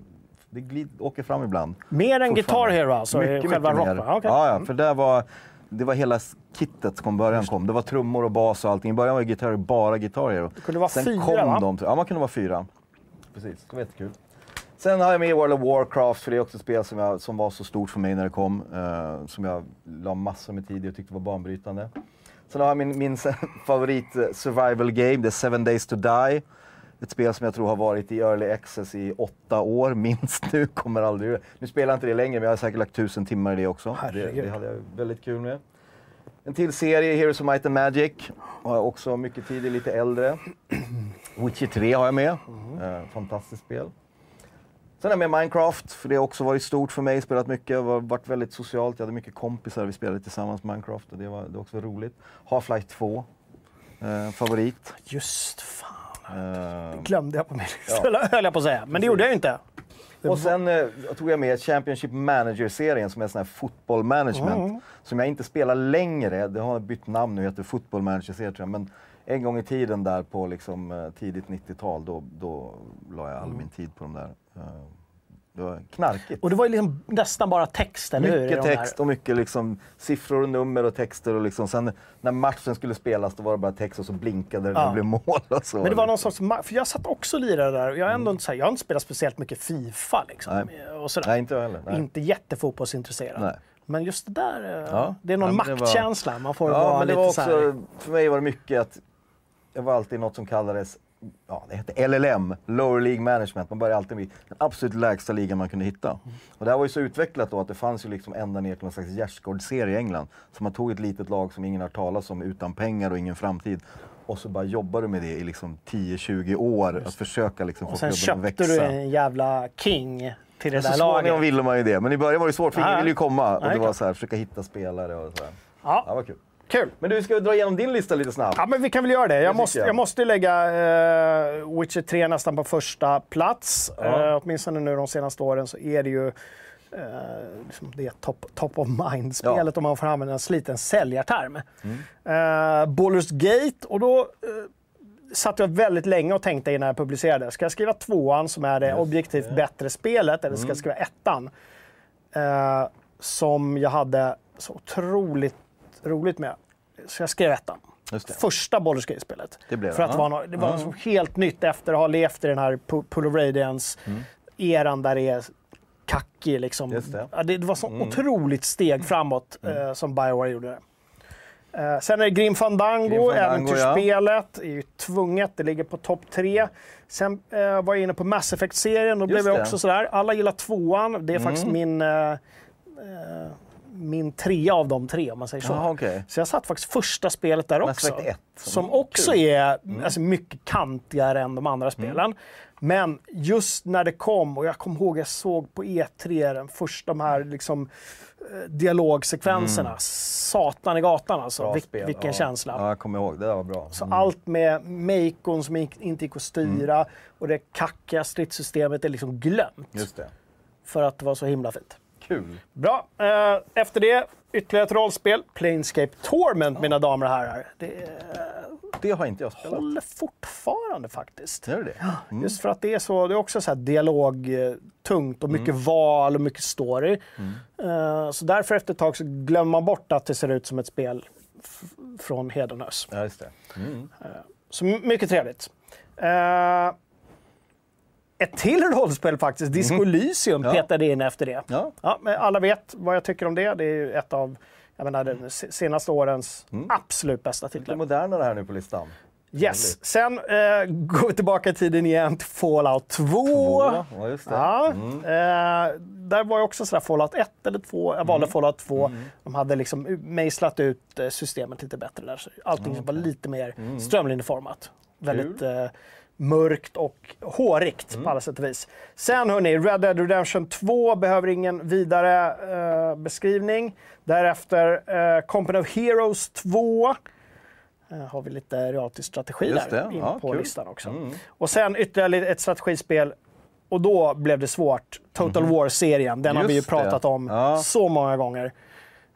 det glid, åker fram ibland. Mer än Guitar. Hero alltså? Mycket, själva mycket mer. Okej. Ja, ja, för det var, det var hela kittet som början kom. Det var trummor och bas och allting. I början var Hero bara Guitar Hero. Det kunde vara Sen fyra, kom va? de, ja man kunde vara fyra. Precis, det var jättekul. Sen har jag med World of Warcraft, för det är också ett spel som, jag, som var så stort för mig när det kom. eh, som jag la massor med tid i och tyckte var banbrytande. Sen har jag min, min favorit eh, survival game, det är Seven Days to Die. Ett spel som jag tror har varit i early access i åtta år minst nu. Kommer aldrig... Nu spelar jag inte det längre, men jag har säkert lagt tusen timmar i det också. Det, det hade jag väldigt kul med. En till serie, Heroes of Might and Magic. Har jag också mycket tid i, lite äldre. Witcher 3 har jag med. Eh, fantastiskt spel. Sen jag med Minecraft, för det har också varit stort för mig. Spelat mycket, varit väldigt socialt. Jag hade mycket kompisar, vi spelade tillsammans Minecraft och det var, det var också roligt. Half-Life 2, eh, favorit. Just fan. Eh, glömde jag på min lista, höll jag på att säga. Men det gjorde jag ju inte. och sen eh, tog jag med Championship Manager-serien som är sån här football management. Som jag inte spelar längre, det har bytt namn nu, heter Football Manager-serie tror jag. Men en gång i tiden där på liksom, eh, tidigt 90-tal, då, då la jag all min tid på de där. Eh, det var knarkigt. Och det var ju liksom nästan bara text, eller hur? Mycket de här- text och mycket liksom siffror och nummer och texter. Och liksom, sen när matchen skulle spelas då var det bara text och så blinkade det när Ja. det blev mål. Och så. Men det var någon sorts... För jag satt också och lirade där. Jag har ändå inte, så här, jag har inte spelat speciellt mycket Fifa. Liksom, Nej. och sådär. Nej, inte jag heller. Nej. Inte jättefotbollsintresserad. Nej. Men just det där, eh, Ja. det är någon Ja, det var- maktkänsla. Man får Ja, vara men det lite var så också, här... för mig var det mycket att jag var alltid något som kallades ja, det hette LLM, Lower League Management. Man började alltid med den absolut lägsta ligan man kunde hitta. Och det här var ju så utvecklat då att det fanns ju liksom ända ner till någon slags gärdsgårdsserie i England. Så man tog ett litet lag som ingen har talas om, utan pengar och ingen framtid. Och så bara jobbar du med det i liksom 10-20 år, att försöka liksom få Och sen klubben att köpte växa. du en jävla king till det Så där småningom laget. ville man ju det, men i början var det svårt för ingen ville ju komma. Och det var så här, försöka hitta spelare och så här. Ja, det var kul. Kul. Men du, ska dra igenom din lista lite snabbt? Ja, men vi kan väl göra det. Jag måste, jag. jag måste lägga eh, Witcher 3 nästan på första plats. Ja. Eh, åtminstone nu de senaste åren så är det ju eh, liksom det top, top of mind-spelet om man får använda en sliten säljarterm. Mm. Eh, Baldur's Gate, och då eh, satt jag väldigt länge och tänkte innan jag publicerade. Ska jag skriva tvåan som är det objektivt bättre spelet eller ska Mm. jag skriva ettan? Eh, som jag hade så otroligt roligt med. Så jag skrev ettan. Just det. Första Baldur's Gate-spelet. Det blev För att det ja. var, no- det var så helt nytt efter att ha levt i den här Pu- Pool of Radiance-eran där det är kackig. Liksom. Mm. Just det. Mm. Ja, det, var så otroligt steg framåt eh, som Bioware gjorde det. Eh, sen är det Grim Fandango, Grim Fandango, äventyrsspelet. är ju tvunget, det ligger på topp tre. Sen eh, var jag inne på Mass Effect-serien, då blev jag. Mm. också sådär. Alla gillar tvåan, det är faktiskt min, eh, eh, min trea av de tre om man säger så. Jaha, okej. Så jag satt faktiskt första spelet där också. 1. Som Mm, också kul. är alltså, mycket kantigare än de andra spelen. Men just när det kom, och jag kommer ihåg jag såg på E3 den första de här liksom, eh, dialogsekvenserna. Satan i gatan alltså. Bra Vil- spel. vilken ja. känsla. Ja, jag kommer ihåg. Det där var bra. Så allt med Macon som inte gick att styra Mm. och det kackiga stridssystemet är liksom glömt. Just det. För att det var så himla fint. Kul. Bra. Eh, efter det, ytterligare ett rollspel. Planescape Torment, mina damer och herrar. Det Det har inte jag spelat. håller fortfarande faktiskt. Gör det det? Mm. Just för att det är så, det är också så här dialogtungt och mycket Mm. val och mycket story. Eh, så därför efter ett tag så glömmer man bort att det ser ut som ett spel från Hedenhös. Ja, just det. Mm. Så my- mycket trevligt. Ett till rollspel faktiskt, Disco Elysium Mm. Petade in efter det. Ja. Ja, men alla vet vad jag tycker om det. Det är ju ett av jag menar, den se- senaste årens Mm. absolut bästa Lite titlar. modernare här nu på listan. Yes. Sen eh, går vi tillbaka i tiden igen till Fallout 2. Två. Ja, just det. Ja, Mm. eh, där var jag också sådär Fallout 1 eller 2. Jag valde Fallout 2. Mm. De hade liksom mejslat ut eh, systemet lite bättre där. Så allting var lite mer strömlinjeformat. Väldigt eh, mörkt och hårigt på alla sätt och vis. Sen hörni, Red Dead Redemption 2 behöver ingen vidare eh, beskrivning. Därefter eh, Company of Heroes 2. Eh, har vi lite realtid strategi Just där in Ja, på kul. listan också. Mm. Och sen ytterligare ett strategispel. Och då blev det svårt. Total War-serien, den har vi ju. Just det. pratat om Ja. så många gånger.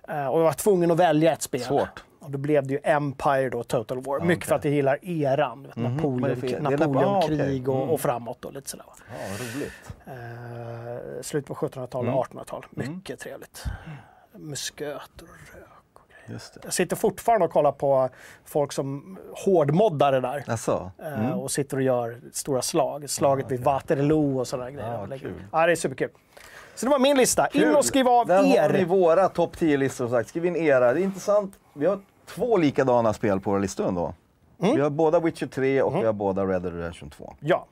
Eh, och jag var tvungen att välja ett spel. Svårt. Och då blev det ju Empire då, Total War. Mycket för att jag gillar eran. vet, Napoleon, Vad är det för- det är Nap- Napoleonkrig ah, okej. och, Mm. och framåt och lite sådär. va. Ja, roligt. Eh, slutet på 1700-tal Mm. och 1800-tal. Mycket trevligt. Musköt och rök. Just det. Jag sitter fortfarande och kollar på folk som hårdmoddar det där. Jaså? Eh, och sitter och gör stora slag. Slaget vid Waterloo och sådana grejer. Och lägger- kul. Ja, det är superkul. Så det var min lista. In och skriv av Där har ni er. våra topp 10-listor som sagt. Skriv in era. Det är intressant. Vi har två likadana spel på våra listor ändå. Mm. Vi har båda Witcher 3 och vi har båda Red Dead Redemption 2. Ja,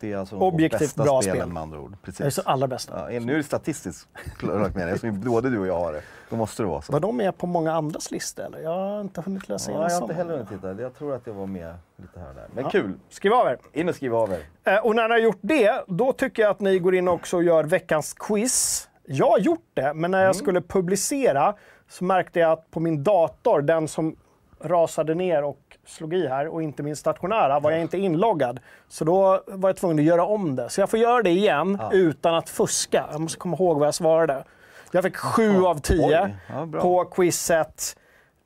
Det är alltså Objektivt de bästa bra spelen spel. med andra ord. det är Precis. så allra bästa. Ja, nu är det statistiskt lagt med det, eftersom både du och jag har det. Då måste det vara så. Var de med på många andras listor? Eller? Jag har inte hunnit läsa Ja, igenom jag har inte heller hunnit titta. Jag tror att jag var med lite här och där. Men kul! Skriv av er. In och skriv av er. Eh, och när ni har gjort det, då tycker jag att ni går in också och gör veckans quiz. Jag har gjort det, men när jag skulle publicera så märkte jag att på min dator, den som rasade ner och slog i här och inte min stationära, var jag inte inloggad. Så då var jag tvungen att göra om det. Så jag får göra det igen utan att fuska. Jag måste komma ihåg vad jag svarade. Jag fick sju av tio Oj, ja, bra. på quizet.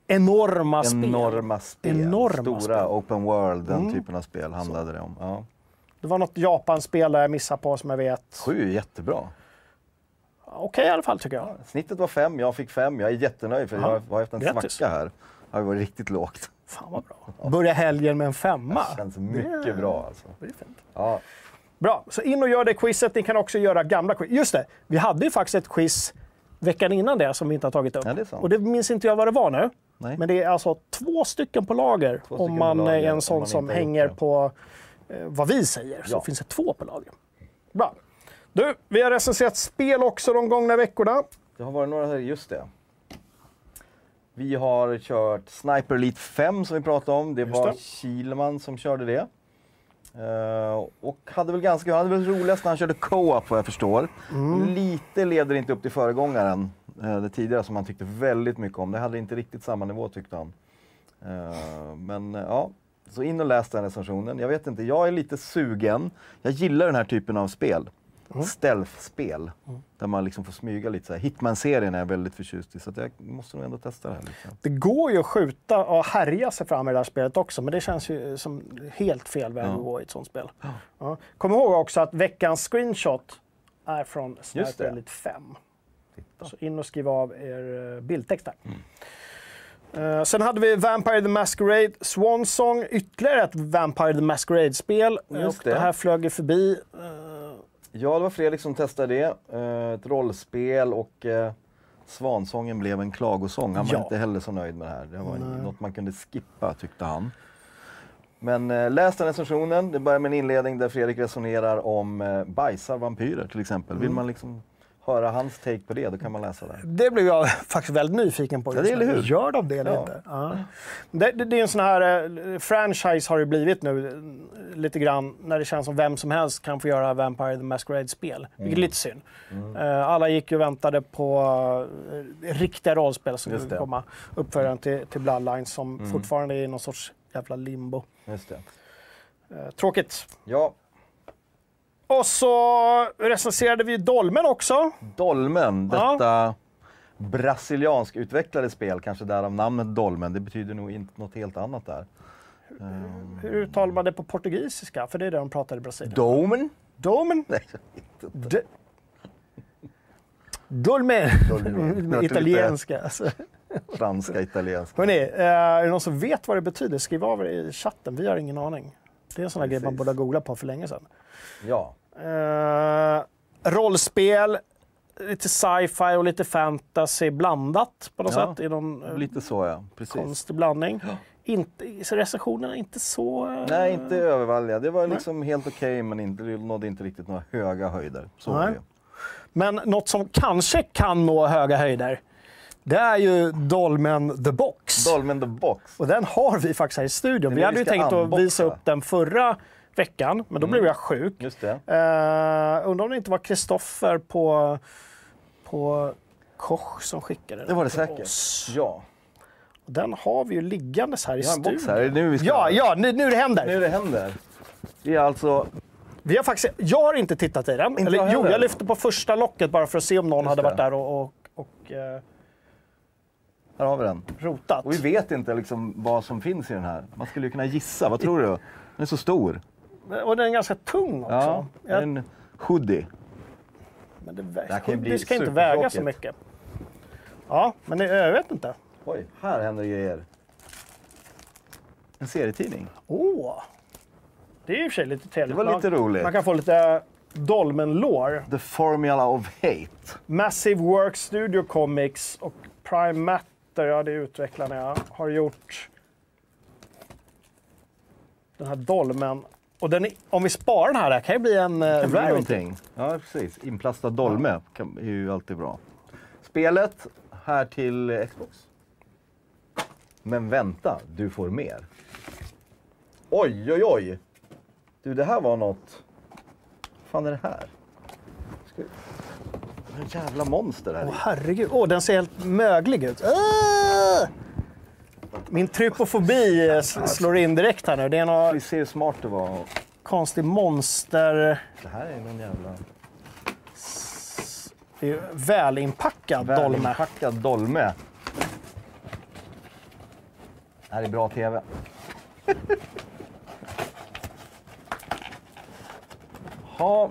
Enorma spel. Enorma spel. Enorma Stora spel. Mm. open world, den typen av spel handlade det om. Ja. Det var något Japan-spel jag missade på som jag vet. Sju är jättebra. Okej i alla fall tycker jag. Snittet var fem, jag fick fem. Jag är jättenöjd för jag har- haft en Grattis. svacka här. Det har varit riktigt lågt. Fan vad bra. Börja helgen med en femma. Det känns mycket bra alltså. Det är fint. Ja. Bra, så in och gör det quizet. Ni kan också göra gamla quiz. Just det, vi hade ju faktiskt ett quiz veckan innan det som vi inte har tagit upp. Ja, det och det minns inte jag vad det var nu. Nej. Men det är alltså två stycken på lager Två om stycken man lager, är en sån som hänger det. på eh, vad vi säger så Ja. finns det två på lagen. Bra. Du, vi har recenserat spel också de gångna veckorna. Det har varit några, just det. Vi har kört Sniper Elite 5 som vi pratade om. Det Just var. Kilman som körde det. Eh, och hade väl ganska, han hade väl roligast när han körde co-op vad jag förstår. Mm. Lite leder inte upp till föregångaren, eh, det tidigare som han tyckte väldigt mycket om. Det hade inte riktigt samma nivå tyckte han. Eh, men ja, så in och läs den recensionen. Jag vet inte, jag är lite sugen. Jag gillar den här typen av spel. Mm. Stealth-spel. Där man liksom får smyga lite. Hitman-serien är jag väldigt förtjust i, så att jag måste nog ändå testa det här. Liksom. Det går ju att skjuta och härja sig fram i det här spelet också, men det känns ju som helt fel väg att gå i ett sånt spel. Ja. Kom ihåg också att veckans screenshot är från Sniper. Elite 5. Så in och skriv av er eh, bildtext där. Eh, sen hade vi Vampire the Masquerade Swan Song, ytterligare ett Vampire the Masquerade-spel. Det. det här flög förbi. Eh, Ja, det var Fredrik som testade det. Eh, ett rollspel och eh, Svansången blev en klagosång. Han var Ja. inte heller så nöjd med det här. Det var något man kunde skippa, tyckte han. Men eh, läs den recensionen. Det börjar med en inledning där Fredrik resonerar om eh, bajsar vampyrer till exempel. Mm. Vill man liksom höra hans take på det, då kan man läsa det. Det blev jag faktiskt väldigt nyfiken på. Ja, det eller hur? Gör de det eller Ja. inte? Ja. Det, det, det är en sån här eh, franchise har det blivit nu eh, lite grann när det känns som vem som helst kan få göra Vampire the Masquerade-spel. Vilket Mm. är lite synd. Eh, alla gick och väntade på riktiga rollspel som skulle. Mm. komma. Uppföljaren till, till Bloodlines som fortfarande är i någon sorts jävla limbo. Just det. Tråkigt. Ja, Och så recenserade vi Dolmen också. Dolmen, Ja. detta brasiliansk utvecklade spel, kanske därav namnet Dolmen. Det betyder nog inte något helt annat där. Hur uttalar man det på portugisiska? För det är det de pratar i Brasilien. Domen? Dolmen? Nej, jag vet inte. D- Dolmen. Dolmen. Italienska. Alltså. Franska, italienska. Hörrni, eh, är det någon som vet vad det betyder? Skriv av er i chatten. Vi har ingen aning. Det är en sån här grej man borde ha googlat på för länge sedan. Ja. Eh, rollspel, lite sci-fi och lite fantasy blandat på något Ja, sätt. I någon eh, Lite så ja, precis. konstig blandning. Inte, så recensionerna är inte så... eh, Nej, inte övervalliga. Det var liksom helt okej men inte, nådde inte riktigt några höga höjder. Så Nej. det. Men något som kanske kan nå höga höjder, det är ju Dolmen the Box. Dolmen the Box. Och den har vi faktiskt här i studion. Vi hade ju tänkt att visa upp den förra veckan, men då blev jag sjuk. Just det. Uh, undrar om det inte var Kristoffer på, på Koch som skickade den Det var det säkert. oss. Ja. Den har vi ju liggandes här i Vi studion. här. Nu vi ska... Ja, ja nu, nu det händer. Nu det händer. Det är alltså... Vi har faktiskt, jag har inte tittat i den. Inte Eller, jag jo, jag lyfte på första locket bara för att se om någon Just hade det. varit där och, och, och eh, Här har vi den. rotat. Och vi vet inte liksom vad som finns i den här. Man skulle ju kunna gissa. Vad tror du? Den är så stor. Och den är ganska tung också. Ja, Jag- en hoodie. Men det, vä- här kan ju bli det ska inte väga så mycket. Ja, men det, jag vet inte. Oj, här händer grejer. En serietidning. Åh! Det är i och för sig lite trevligt. Det var lite man, roligt. Man kan få lite Dolmen-lore. The Formula of Hate. Massive Work Studio Comics och Prime Matter, ja det är utvecklarna har gjort den här Dolmen. Och den, om vi sparar den här, det kan ju bli en uh, Det blir rarity. någonting. Ja, precis. Inplastad dolme kan, är ju alltid bra. Spelet här till eh, Xbox. Men vänta, du får mer. Oj, oj, oj! Du, det här var något... Vad fan är det här? Ska... En jävla monster här Åh i. herregud, åh den ser helt möglig ut. Ah! Min trypofobi eh, slår in direkt här nu. Det är Vi någon ser hur smart det var. konstig monster... Det här är någon jävla... Det är ju välinpackad dolme. Välinpackad dolme. Det här är bra TV. Ha,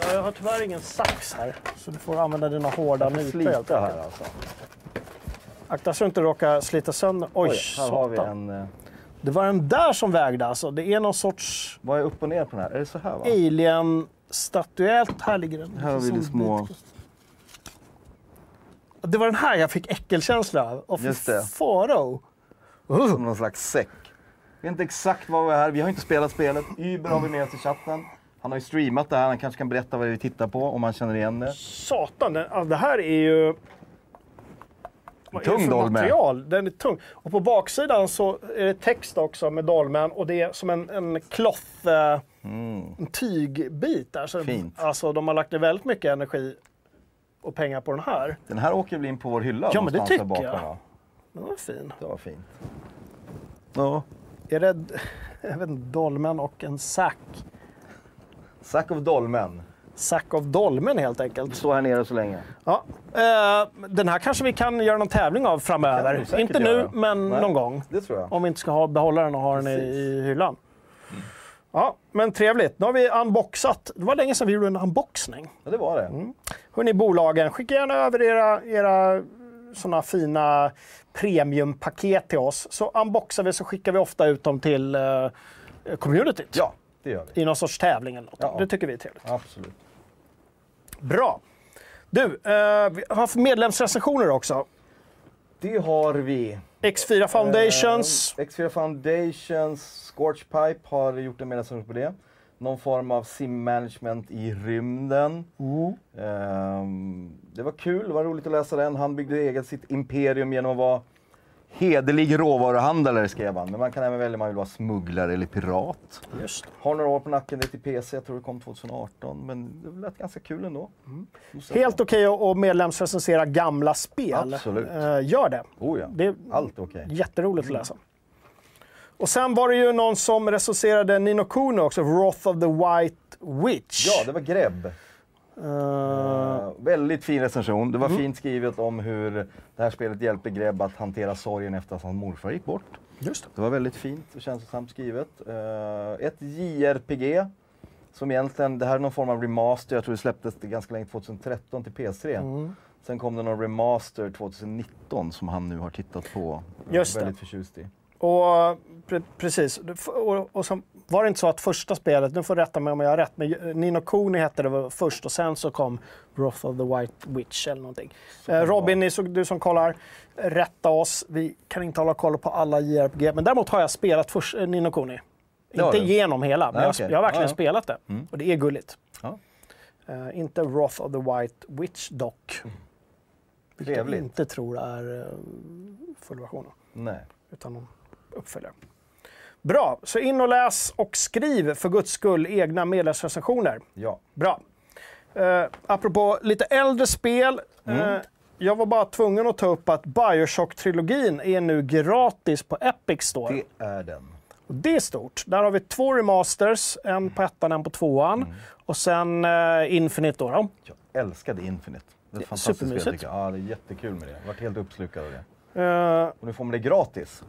Ja, Jag har tyvärr ingen sax här, så du får använda dina hårda nypor. helt slita enkelt. här alltså. Akta så du inte råkar slita sönder. Oj, Oj, här har vi en... eh, Det var den där som vägde alltså. Det är någon sorts Vad är upp och ner på den här? Är det så här va? alien-statuellt. Här ligger den. Här har vi det små... Det var den här jag fick äckelkänsla av. Och Just det. faro. Som någon slags säck. vet inte exakt vad vi är här. Vi har inte spelat spelet. Uber har vi med oss i chatten. Han har ju streamat det här. Han kanske kan berätta vad det är vi tittar på om man känner igen det. Satan, det här är ju... Tung dolmen. material? Den är tung. Och på baksidan så är det text också med dolmen och det är som en, en cloth, eh, en tygbit där. Så, Mm. Fint. Alltså de har lagt ner väldigt mycket energi och pengar på den här. Den här åker väl in på vår hylla Ja, men det tycker bakom, jag. Den var fin. Det var fint. Ja. Är det jag vet inte, dolmen och en sack? Sack of Dolmen. Sack av dolmen helt enkelt. Stå här nere så länge. Ja. Eh, den här kanske vi kan göra någon tävling av framöver. Inte nu, göra. men Nej. någon gång. Det tror jag. Om vi inte ska ha, behålla den och ha den i, Precis. i hyllan. Ja, men trevligt. Nu har vi unboxat. Det var länge sedan vi gjorde en unboxning. Ja, det var det. Mm. Hörrni, bolagen, skicka gärna över era, era såna fina premiumpaket till oss. Så unboxar vi så skickar vi ofta ut dem till uh, communityt. Ja, det gör vi. I någon sorts tävling eller något. Ja. Det tycker vi är trevligt. Absolut. Bra. Du, eh, vi har haft medlemsrecensioner också. Det har vi. X4 Foundations. Eh, X4 Foundations, Scorchpipe har gjort en medlemsrecension på det. Någon form av sim-management i rymden. Ehm, det var kul, det var roligt att läsa den. Han byggde eget sitt imperium genom att vara hederlig råvaruhandlare skrev han. Men man kan även välja om man vill vara smugglare eller pirat. Just. Har några år på nacken, det är till PC, jag tror det kom 2018. Men det lät ganska kul ändå. Måste jag Helt okej att att medlemsrecensera gamla spel. Absolut. Eh, gör det. Oh ja, Det är allt okej. jätteroligt att läsa. Och sen var det ju någon som recenserade Nino Kuno också, Wrath of the White Witch. Ja, det var Grebb. Eh, väldigt fin recension. Det var fint skrivet om hur det här spelet hjälper Grebb att hantera sorgen efter att hans morfar gick bort. just det. Det var väldigt fint och känslosamt skrivet. Eh, ett JRPG som egentligen, det här är någon form av remaster, jag tror det släpptes det ganska länge, 2013 till PS3. Mm. Sen kom det någon remaster 2019 som han nu har tittat på. Just det. väldigt förtjust i. Och pre precis. Och, och så var det inte så att första spelet, nu får du rätta mig om jag har rätt, men Nino Kuni hette det först och sen så kom Wrath of the White Witch eller någonting. Eh, Robin, ni, du som kollar, rätta oss. Vi kan inte hålla koll på alla JRPG, men däremot har jag spelat först, eh, Nino har Inte du? igenom hela, men Nej, jag, okej. jag har verkligen Ja, ja. spelat det. Mm. Och det är gulligt. Ja. Eh, inte Wrath of the White Witch dock. Vilket jag inte tror är uh, fullversionen Nej. utan någon uppföljare. Bra, så in och läs och skriv för guds skull egna medlemsrecensioner. Ja. Bra. Uh, apropå lite äldre spel. eh, jag var bara tvungen att ta upp att Bioshock-trilogin är nu gratis på Epic Store. Det är den. Och det är stort. Där har vi två remasters, en på ettan, en på tvåan. Och sen uh, Infinite då. då. Jag älskade Infinite. Det är ett fantastiskt spel tycker jag. Ja, det är jättekul med det. Jag varit helt uppslukad av det. Eh, Och nu får man det gratis.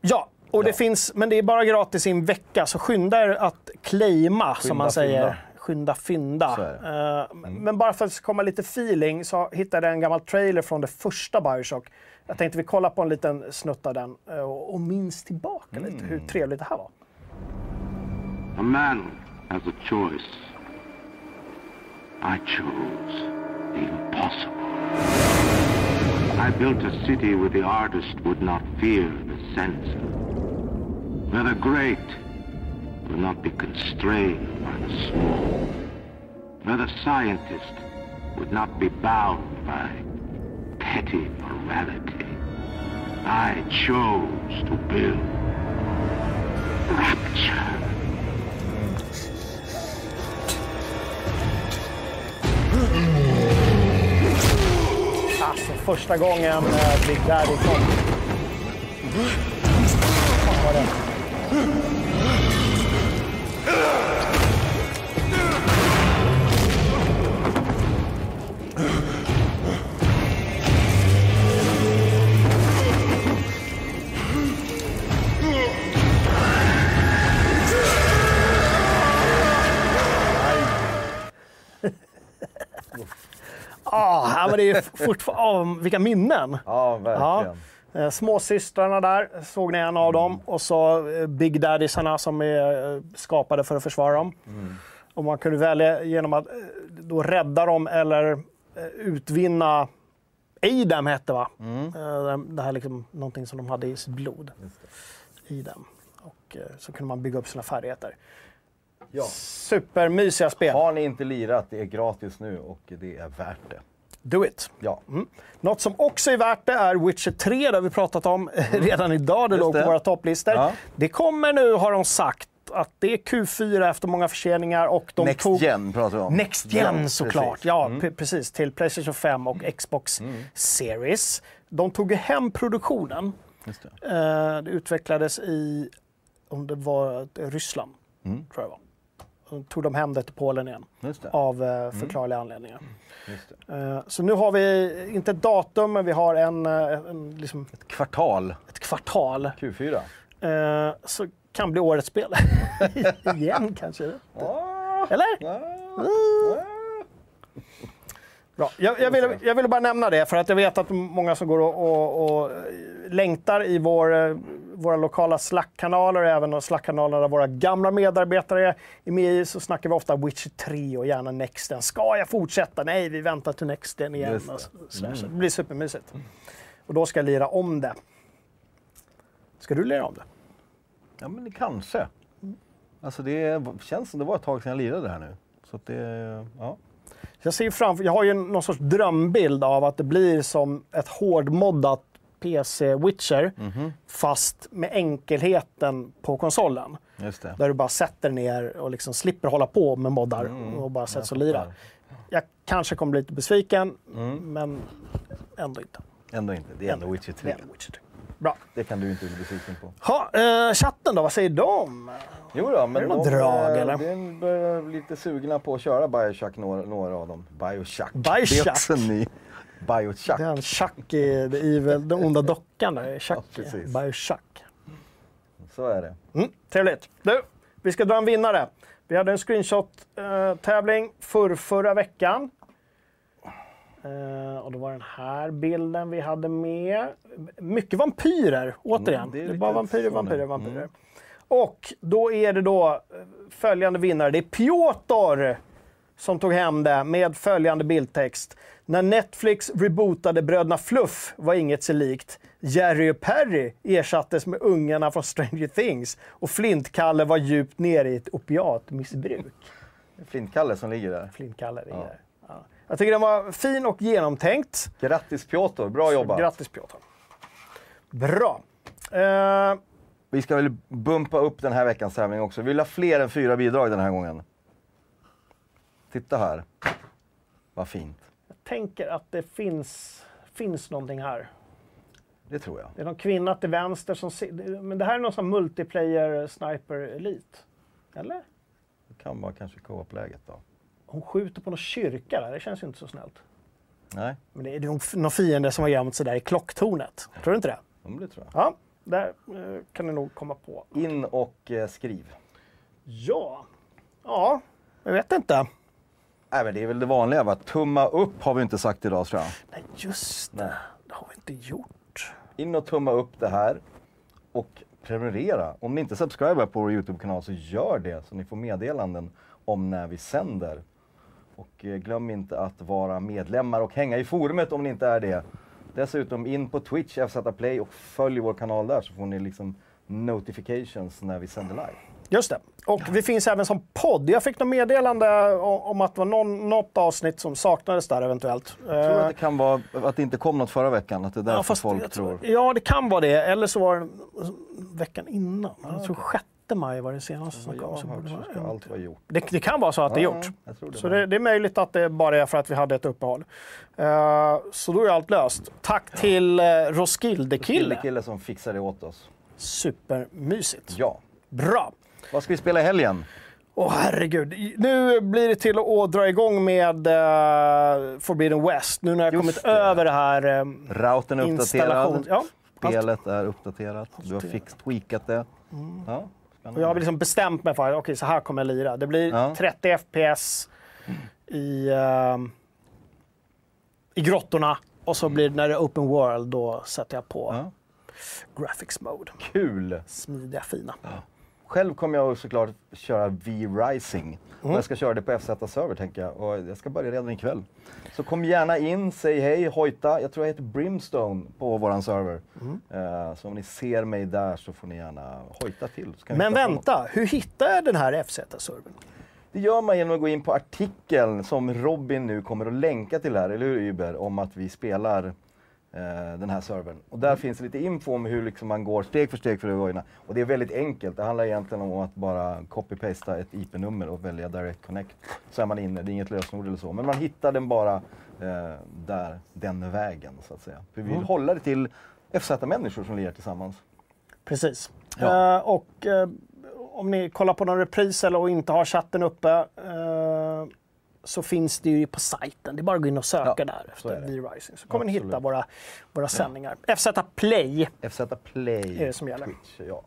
Ja, och det Ja. finns, men det är bara gratis i en vecka, så skynda er att claima, som man säger. fynda. Skynda fynda. Är Eh, Men bara för att komma lite feeling så hittade jag en gammal trailer från det första Bioshock. Jag tänkte vi kollar på en liten snutt av den eh, och, minns tillbaka lite hur trevligt det här var. A man has a choice. I chose the impossible. I built a city where the artist would not fear the censor. Where the great will not be constrained by the small. Where the scientist would not be bound by petty morality. I chose to build rapture. Alltså första gången eh, Big Daddy kom. Fan vad det. Ah, ja, men det är fortfarande... Oh, vilka minnen! Ja, verkligen. Eh, Småsystrarna där, såg ni en av dem. Och så eh, Big Daddysarna som är eh, skapade för att försvara dem. Och man kunde välja genom att eh, då rädda dem eller eh, utvinna Adem hette va? Eh, Det här är liksom någonting som de hade i sitt blod. Idem. Och eh, så kunde man bygga upp sina färdigheter. Ja. Supermysiga spel. Har ni inte lirat, det är gratis nu och det är värt det. Do it! Ja. Något som också är värt det är Witcher 3, det har vi pratat om redan idag. Det Just låg på det. våra topplistor. Ja. Det kommer nu, har de sagt, att det är Q4 efter många förseningar och de Next tog... Gen pratar vi om. Next Gen Ja, såklart. precis. Mm. Ja, pre- precis. Till Playstation 5 och Xbox Series. De tog hem produktionen. Det. Eh, det utvecklades i, om det var Ryssland, Mm. tror jag var. Tog de hem det till Polen igen. Av eh, förklarliga anledningar. Just det. Eh, så nu har vi, inte ett datum, men vi har en, eh, en, liksom Kvartal ett kvartal. Q4. Eh, så kan bli årets spel. igen kanske. Eller? Bra. Jag, jag, ville, jag ville bara nämna det för att jag vet att många som går och, och, och längtar i vår, eh, våra lokala Slack-kanaler och även de Slack-kanaler där våra gamla medarbetare är med i så snackar vi ofta Witcher 3 och gärna Nexten. Ska jag fortsätta? Nej, vi väntar till Nexten igen. Det. Så-. Så det blir supermysigt. Och då ska jag lira om det. Ska du lira om det? Ja, men det kanske. Alltså det känns som det var ett tag sedan jag lirade det här nu. Så det, ja. Jag ser framför, jag har ju någon sorts drömbild av att det blir som ett hårdmoddat PC-Witcher, fast med enkelheten på konsolen. Det. Där du bara sätter ner och liksom slipper hålla på med moddar Mm, och bara sätts och lirar. Jag kanske kommer bli lite besviken, Mm. men ändå inte. Ändå inte. Det är ändå Witcher Det 3. är ändå Witcher 3. Bra. Det kan du inte bli besviken på. Ha, eh, chatten då, vad säger de? Jo då, men det något de, drag, eh, eller? De börjar bli lite sugna på att köra Bioshock, några, några av dem. Bioshock. Bioshock. Det är också en ny. Bioshock. Den Chuck i The Evil, den onda dockan där. Chuck, Ja. Bioshock. Så är det. Mm, trevligt. Du, vi ska dra en vinnare. Vi hade en screenshot-tävling för förra veckan. Eh, och det var den här bilden vi hade med. Mycket vampyrer, återigen. Mm, det är det, är bara vampyrer, vampyrer, vampyrer. Och då är det då eh, följande vinnare. Det är Piotr som tog hem det med följande bildtext. När Netflix rebootade Bröderna Fluff var inget sig likt. Jerry och Perry ersattes med ungarna från Stranger Things och Flintkalle var djupt nere i ett opiatmissbruk. Flintkalle som ligger där. Flintkalle ligger där. Ja. Jag tycker den var fin och genomtänkt. Grattis Piotr, bra jobbat. Grattis Piotr. Bra. Eh, Vi ska väl bumpa upp den här veckans tävling också. Vi vill ha fler än fyra bidrag den här gången. Titta här. Vad fint. Tänker att det finns, finns någonting här. Det tror jag. Det är någon kvinna till vänster som... Men det här är någon sån multiplayer sniper elite. Eller? Det kan vara kanske co-op-läget då. Hon skjuter på någon kyrka där. Det känns ju inte så snällt. Nej, Men det är nog någon fiende som har gömt sig där i klocktornet. Tror du inte det? men det tror jag. Ja, där eh, kan du nog komma på. In och eh, skriv. Ja. Ja, jag vet inte. Nej, men det är väl det vanliga va? Tumma upp har vi inte sagt idag tror jag. Nej, just det. Det har vi inte gjort. In och tumma upp det här. Och prenumerera. Om ni inte subscribar på vår YouTube-kanal så gör det så ni får meddelanden om när vi sänder. Och eh, glöm inte att vara medlemmar och hänga i forumet om ni inte är det. Dessutom in på Twitch, FZ Play och följ vår kanal där så får ni liksom notifications när vi sänder live. Just det. Och vi finns även som podd. Jag fick något meddelande om, att det var någon, något avsnitt som saknades där eventuellt. Jag tror att det kan vara att det inte kom något förra veckan, att det är därför Ja, fast folk tror. Ja, det kan vara det. Eller så var det veckan innan. Jag tror 6 maj var det senaste som Jag kom. Så borde det vara allt vara gjort. det, det kan vara så att det är Ja, gjort. det så det, det är möjligt att det bara är för att vi hade ett uppehåll. Eh, så då är allt löst. Tack till uh, Roskilde-kille. Kille, kille som fixar det åt oss. Supermysigt. Ja. Bra. Vad ska vi spela i helgen? Åh herregud. Nu blir det till att dra igång med eh, Forbidden West. Nu när jag Just kommit det. över det här eh, Routern är uppdaterad. Ja, Spelet är uppdaterat. Du har fix tweakat det. Ja, och jag har liksom bestämt mig för att okej, så här kommer jag lira. Det blir Ja. 30 FPS i, eh, i grottorna. Och så blir det när det är open world, då sätter jag på Ja. graphics mode. Kul! Smidiga, fina. Själv kommer jag såklart köra V-Rising. Och jag ska köra det på FZ-server tänker jag. Och jag ska börja redan ikväll. Så kom gärna in, säg hej, hojta. Jag tror jag heter Brimstone på våran server. Eh, så om ni ser mig där så får ni gärna hojta till. Men vänta, hur hittar jag den här FZ-servern? Det gör man genom att gå in på artikeln som Robin nu kommer att länka till här, eller hur Uber? Om att vi spelar den här servern. Och där finns lite info om hur liksom man går steg för steg för att in. Och det är väldigt enkelt. Det handlar egentligen om att bara copy-pasta ett IP-nummer och välja Direct Connect. Så är man inne. Det är inget lösenord eller så. Men man hittar den bara eh, där, den vägen så att säga. För vi vill hålla det till FZ-människor som lirar tillsammans. Precis. Ja. Eh, och eh, om ni kollar på någon repris eller och inte har chatten uppe eh, så finns det ju på sajten. Det är bara att gå in och söka Ja, där efter. V-Rising. Så kommer ni hitta Absolut. våra, våra sändningar. FZ Play. FZ Play. Är det som gäller. Twitch, ja.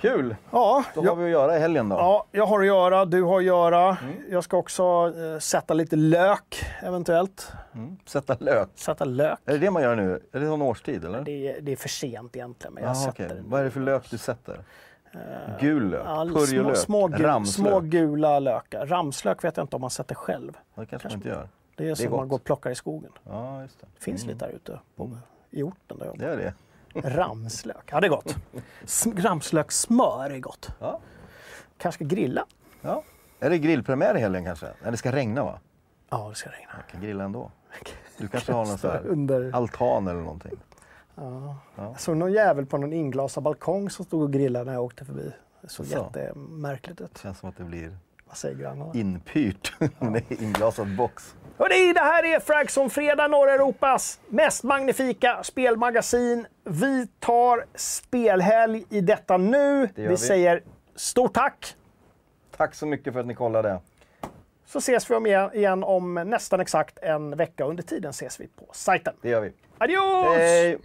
Kul! Ja, Då jag, har vi att göra i helgen då. ja, jag har att göra, du har att göra. Mm. Jag ska också eh, sätta lite lök eventuellt. Sätta lök. Sätta lök. Är det det man gör nu? Är det någon årstid eller? Det det är för sent egentligen, men jag sätter den. Vad är det för lök du sätter? Gul lök? Ja, små, Purjolök? små, gu, Ramslök? små gula lökar. Ramslök vet jag inte om man sätter själv. Det kanske man inte gör. Det är som gott. man går och plockar i skogen. Ja, just det. Det finns lite där ute på, i orten där jag Det är det. Ramslök, ja det är gott. Ramslökssmör är gott. Ja. Kanske ska grilla? ja. Är det grillpremiär i helgen kanske? Nej, det ska regna va? Ja, det ska regna. Jag kan grilla ändå. Du kanske har någon sån här Under- altan eller någonting? Jag såg någon jävel på någon inglasad balkong som stod och grillade när jag åkte förbi. Det såg Så. jättemärkligt ut. Känns som att det blir Vad säger grannarna? inpyrt. det är inglasad box. Hörrni, det här är Fragson Fredag, norra Europas mest magnifika spelmagasin. Vi tar spelhelg i detta nu. Det Vi, vi. säger stort tack. Tack så mycket för att ni kollade. Så ses vi om igen- igen om nästan exakt en vecka. Under tiden ses vi på sajten. Det gör vi. アディオース、えー。